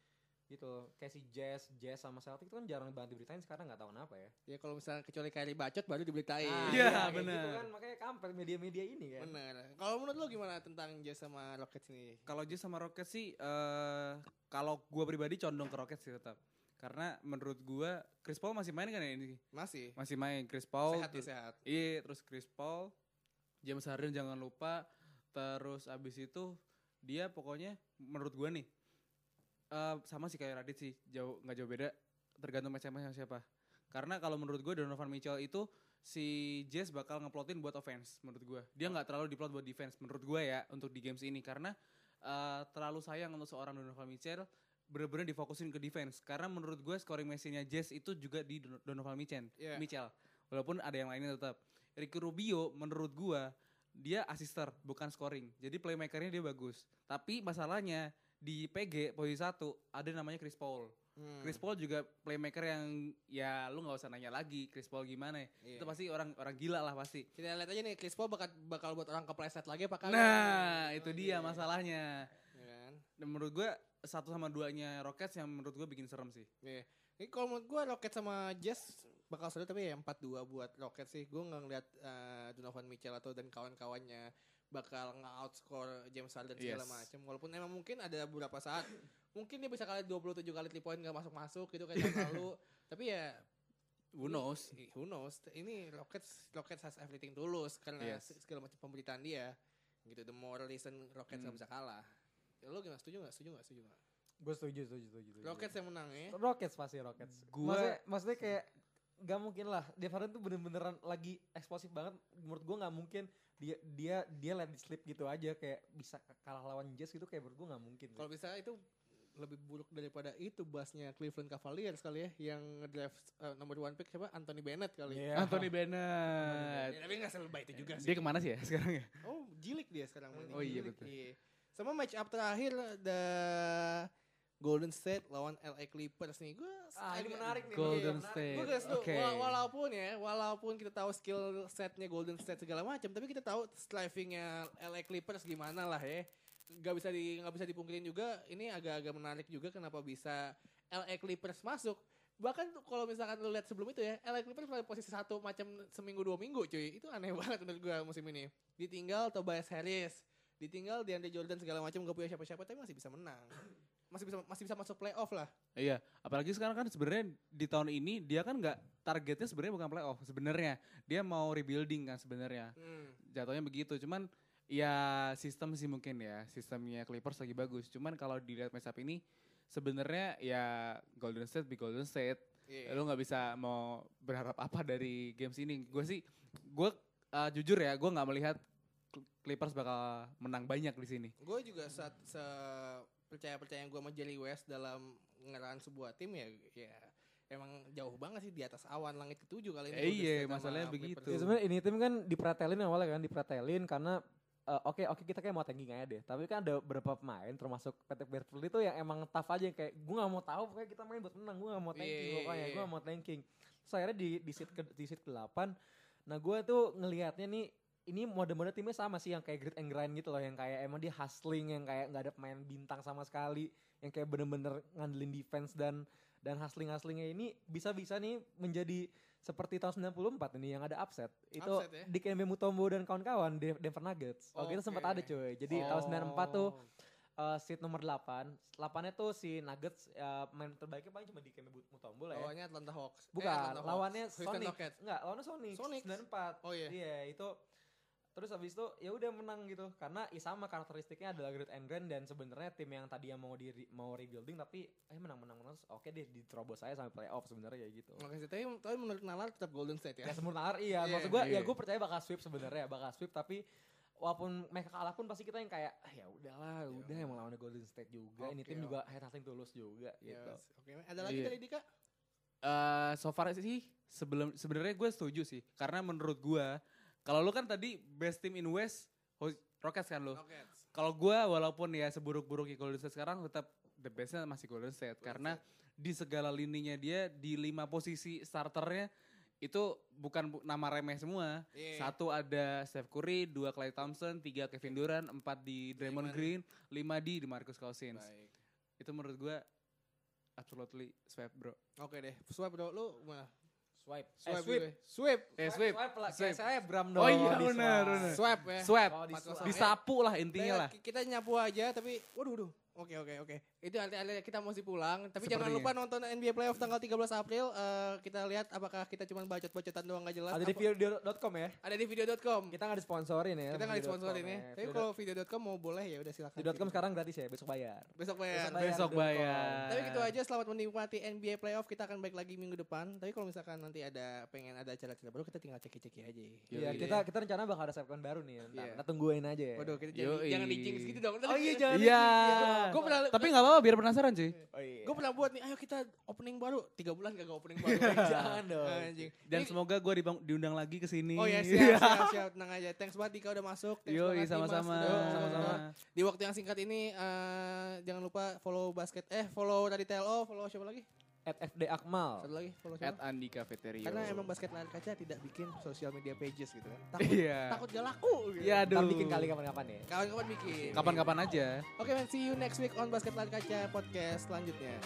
Speaker 2: gitu kayak si Jazz Jazz sama Celtic itu kan jarang banget diberitain sekarang nggak tahu kenapa ya
Speaker 1: Ya kalau misalnya kecuali Kyrie bacot baru diberitain.
Speaker 2: Ah,
Speaker 3: Iya,
Speaker 2: kayak
Speaker 3: bener.
Speaker 2: gitu kan makanya kampret media-media ini kan
Speaker 1: Bener. Kalau menurut lo gimana tentang Jazz sama Rockets ini?
Speaker 3: Kalau Jazz sama Rockets sih, eh kalau gua pribadi condong ke Rockets sih tetap. Karena menurut gua Chris Paul masih main kan ya ini?
Speaker 1: Masih.
Speaker 3: Masih main Chris Paul.
Speaker 1: sehat ya sehat.
Speaker 3: Iya, terus Chris Paul, James Harden jangan lupa. Terus abis itu dia pokoknya menurut gua nih eh sama sih kayak Radit sih, jauh nggak jauh beda. Tergantung match sama siapa. Karena kalau menurut gua Donovan Mitchell itu si Jazz bakal ngeplotin buat offense menurut gua. Dia nggak terlalu diplot buat defense menurut gua ya untuk di games ini karena eh, terlalu sayang untuk seorang Donovan Mitchell bener-bener difokusin ke defense karena menurut gue scoring mesinnya Jazz itu juga di Don- Donovan Mitchell.
Speaker 1: Iya.
Speaker 3: Mitchell. Walaupun ada yang lainnya tetap. Ricky Rubio menurut gua dia asister bukan scoring. Jadi playmakernya dia bagus. Tapi masalahnya di PG posisi satu ada namanya Chris Paul.
Speaker 1: Hmm.
Speaker 3: Chris Paul juga playmaker yang ya lu nggak usah nanya lagi Chris Paul gimana ya.
Speaker 1: Iya.
Speaker 3: Itu pasti orang orang gila lah pasti.
Speaker 1: Kita lihat aja nih Chris Paul bakal bakal buat orang kepleset lagi apa kagak?
Speaker 3: Nah, itu
Speaker 1: Oh,
Speaker 3: dia
Speaker 1: iya.
Speaker 3: masalahnya.
Speaker 1: Ya kan?
Speaker 3: Dan menurut gua satu sama duanya Rockets yang menurut gue bikin serem sih.
Speaker 1: Iya. Ini kalau menurut gua Rockets sama Jazz bakal seru tapi ya 4-2 buat Rockets sih. Gua nggak ngeliat eh, Donovan Mitchell atau dan kawan-kawannya bakal nge-outscore James Harden segala
Speaker 3: Yes.
Speaker 1: macam. Walaupun emang mungkin ada beberapa saat mungkin dia bisa kali 27 kali 3 point gak masuk-masuk gitu kayak tahun lalu. Tapi ya
Speaker 3: Who knows?
Speaker 1: who knows. Ini Rockets Rockets has everything to lose karena
Speaker 3: Yes.
Speaker 1: se- segala macam pemberitaan dia. Gitu the more reason Rockets nggak
Speaker 3: Hmm.
Speaker 1: bisa kalah. Ya, lo gimana setuju gak? Setuju gak? Setuju gak?
Speaker 2: gue setuju setuju setuju, setuju.
Speaker 1: Rockets yang menang ya.
Speaker 2: Rockets pasti Rockets.
Speaker 3: Gua-
Speaker 2: maksudnya, maksudnya kayak gak mungkin lah. Dev Harden tuh bener-beneran lagi eksplosif banget. Menurut gue nggak mungkin dia dia dia let it slip gitu aja kayak bisa kalah lawan Jazz gitu kayak menurut gue nggak mungkin.
Speaker 1: Kalau bisa itu lebih buruk daripada itu basnya Cleveland Cavaliers kali ya yang ngedraft uh, nomor one pick siapa Anthony Bennett kali.
Speaker 2: Iya.
Speaker 3: Anthony Bennett.
Speaker 1: Ya, tapi nggak selebay itu juga sih.
Speaker 3: Dia ke mana sih ya sekarang ya?
Speaker 1: Oh, jilik dia sekarang mainnya.
Speaker 3: Oh iya, betul.
Speaker 1: Sama match up terakhir the Golden State lawan LA Clippers nih. Gue
Speaker 2: Ah, ini menarik nih.
Speaker 3: Golden
Speaker 2: menarik.
Speaker 3: State.
Speaker 1: Gue guys
Speaker 3: Oke.
Speaker 1: walaupun ya, walaupun kita tahu skill setnya Golden State segala macam, tapi kita tahu strivingnya LA Clippers gimana lah ya. Gak bisa di nggak bisa dipungkirin juga. Ini agak-agak menarik juga kenapa bisa LA Clippers masuk. Bahkan kalau misalkan lu lihat sebelum itu ya, LA Clippers pada posisi satu macam seminggu dua minggu cuy. Itu aneh banget menurut gue musim ini. Ditinggal Tobias Harris, ditinggal DeAndre Jordan segala macam gak punya siapa-siapa tapi masih bisa menang. Masih bisa masih bisa masuk playoff lah.
Speaker 3: Iya, apalagi sekarang kan sebenarnya di tahun ini dia kan nggak targetnya sebenarnya bukan playoff sebenarnya. Dia mau rebuilding kan sebenarnya.
Speaker 1: Hmm.
Speaker 3: Jatuhnya begitu. Cuman ya sistem sih mungkin ya, sistemnya Clippers lagi bagus. Cuman kalau dilihat matchup ini sebenarnya ya Golden State be Golden State.
Speaker 1: Iya.
Speaker 3: Lu nggak bisa mau berharap apa dari games ini. Gue sih gue uh, jujur ya, gue nggak melihat Clippers bakal menang banyak di sini.
Speaker 1: gue juga saat se percaya percaya gue sama Jerry West dalam ngerahan sebuah tim ya ya emang jauh banget sih di atas awan langit ketujuh kali ini.
Speaker 3: Eh, iya, masalahnya begitu.
Speaker 2: Ya sebenarnya ini tim kan dipretelin awalnya kan dipretelin karena eh, oke oke kita kayak mau tanking aja deh. Tapi kan ada beberapa pemain termasuk Patrick Beverly itu yang emang tough aja yang kayak gue nggak mau tahu pokoknya kita main buat menang. Gue nggak mau tanking
Speaker 1: Iya,
Speaker 2: pokoknya
Speaker 1: iya,
Speaker 2: gue
Speaker 1: iya.
Speaker 2: nggak mau tanking. Terus akhirnya di di seat ke di seat ke 8 Nah gue tuh ngelihatnya nih ini mode-mode timnya sama sih yang kayak grit and grind gitu loh yang kayak emang dia hustling yang kayak nggak ada pemain bintang sama sekali yang kayak bener-bener ngandelin defense dan dan hustling-hustlingnya ini bisa-bisa nih menjadi seperti tahun 94 ini yang ada upset. Itu
Speaker 1: Upset ya?
Speaker 2: di Kembe Mutombo dan kawan-kawan De- Denver Nuggets. Waktu itu sempat ada cuy. Jadi tahun 94 tuh uh, seat nomor 8. 8-nya tuh si Nuggets uh, main terbaiknya paling cuma di Kembe Mutombo lah ya.
Speaker 1: Lawannya Atlanta Hawks. Eh,
Speaker 2: Bukan,
Speaker 1: Atlanta Hawks.
Speaker 2: lawannya Sonic. Enggak, lawannya Sonic.
Speaker 1: Sonics.
Speaker 2: 94.
Speaker 1: Oh iya.
Speaker 2: Iya, itu terus habis itu ya udah menang gitu karena ya sama karakteristiknya adalah grit and grind dan sebenarnya tim yang tadi yang mau di mau rebuilding tapi eh menang menang menang oke deh diterobos saya sampai playoff sebenarnya kayak gitu.
Speaker 1: Oke sih, tapi, tapi menurut Nalar tetap Golden State ya.
Speaker 2: Ya semur nalar iya,
Speaker 1: Iya,
Speaker 2: maksud gue ya
Speaker 3: iya.
Speaker 2: gue percaya bakal sweep sebenarnya bakal sweep tapi walaupun mereka kalah pun pasti kita yang kayak ah, ya udahlah udah emang lawannya Golden State juga ini
Speaker 1: Oke,
Speaker 2: tim juga head nothing tulus juga gitu.
Speaker 1: Yes. Oke, ada lagi
Speaker 3: Iya.
Speaker 1: dari Dika?
Speaker 3: eh so far sih sebelum sebenarnya gue setuju sih karena menurut gue kalau lu kan tadi best team in West Rockets kan lu. Kalau gue walaupun ya seburuk-buruknya Golden State sekarang tetap the bestnya masih Golden State
Speaker 1: Golden
Speaker 3: karena di segala lininya dia di lima posisi starternya itu bukan bu- nama remeh semua.
Speaker 1: Iya.
Speaker 3: Satu ada Steph Curry, dua Klay Thompson, tiga Kevin Durant, empat di Draymond. Green, lima di DeMarcus Cousins.
Speaker 1: Baik.
Speaker 3: Itu menurut gue absolutely swipe bro.
Speaker 1: Oke deh, swipe bro, lu mana?
Speaker 2: Swipe.
Speaker 1: Swipe,
Speaker 2: Eh, sweep.
Speaker 1: Swipe.
Speaker 3: Eh swipe.
Speaker 2: Swipe lah.
Speaker 3: Swipe.
Speaker 2: Saya Bram
Speaker 3: Oh
Speaker 2: dong.
Speaker 3: iya,
Speaker 2: di
Speaker 3: benar,
Speaker 2: swipe.
Speaker 1: Swipe ya.
Speaker 3: Swipe.
Speaker 2: Oh.
Speaker 3: Disapu lah intinya lah.
Speaker 1: ki- Kita nyapu aja tapi waduh waduh. Oke oke oke. Itu artinya kita mesti pulang. Tapi jangan
Speaker 3: Sepertinya.
Speaker 1: lupa nonton NBA Playoff tanggal 13 April. Eh, kita lihat apakah kita cuma bacot-bacotan doang gak jelas.
Speaker 2: Ada di
Speaker 1: Apa-
Speaker 2: video.com ya.
Speaker 1: ada di video.com.
Speaker 2: Kita nggak disponsorin ya.
Speaker 1: Kita nggak disponsorin ya. Tapi
Speaker 2: Video-
Speaker 1: kalau video.com mau boleh ya udah silakan.
Speaker 2: Video.com sekarang gratis ya, besok bayar.
Speaker 1: Besok bayar.
Speaker 2: Besok bayar.
Speaker 3: Besok bayar.
Speaker 1: Tapi gitu aja selamat menikmati NBA Playoff. Kita akan balik lagi minggu depan. Tapi kalau misalkan nanti ada pengen ada acara-acara baru kita tinggal ceki-ceki aja.
Speaker 2: Iya, kita kita rencana bakal ada segmen baru nih.
Speaker 1: Iya.
Speaker 2: Kita tungguin aja ya.
Speaker 1: Waduh, kita jangan, jangan di jinx gitu dong.
Speaker 2: Oh iya, jangan
Speaker 3: Iya.
Speaker 1: Gue pernah
Speaker 3: Tapi nggak apa-apa biar penasaran cuy.
Speaker 2: Oh iya.
Speaker 1: gue pernah buat nih, ayo kita opening baru. Tiga bulan gak opening baru.
Speaker 2: Jangan dong.
Speaker 1: Anjing.
Speaker 3: Dan
Speaker 1: Ini-
Speaker 3: semoga gue diundang lagi ke sini.
Speaker 1: Oh ya siap, siap, siap. Tenang aja. Thanks banget Dika udah masuk. Thanks Dimas
Speaker 3: sama-sama.
Speaker 1: sama-sama. Di waktu yang singkat ini, eh, jangan lupa follow basket. Eh, follow dari TLO. Follow siapa lagi?
Speaker 2: At FD Akmal.
Speaker 1: Satu lagi, follow
Speaker 3: At
Speaker 1: siapa?
Speaker 3: Andi Cafeteria.
Speaker 1: Karena emang basket layar kaca tidak bikin sosial media pages gitu kan. Takut,
Speaker 3: Iya.
Speaker 1: takut gak laku gitu.
Speaker 3: Iya, aduh.
Speaker 2: bikin kali kapan-kapan ya.
Speaker 1: Kawan-kawan bikin.
Speaker 3: Kapan-kapan aja.
Speaker 1: Oke, man, see you next week on Basket Layar Kaca podcast selanjutnya.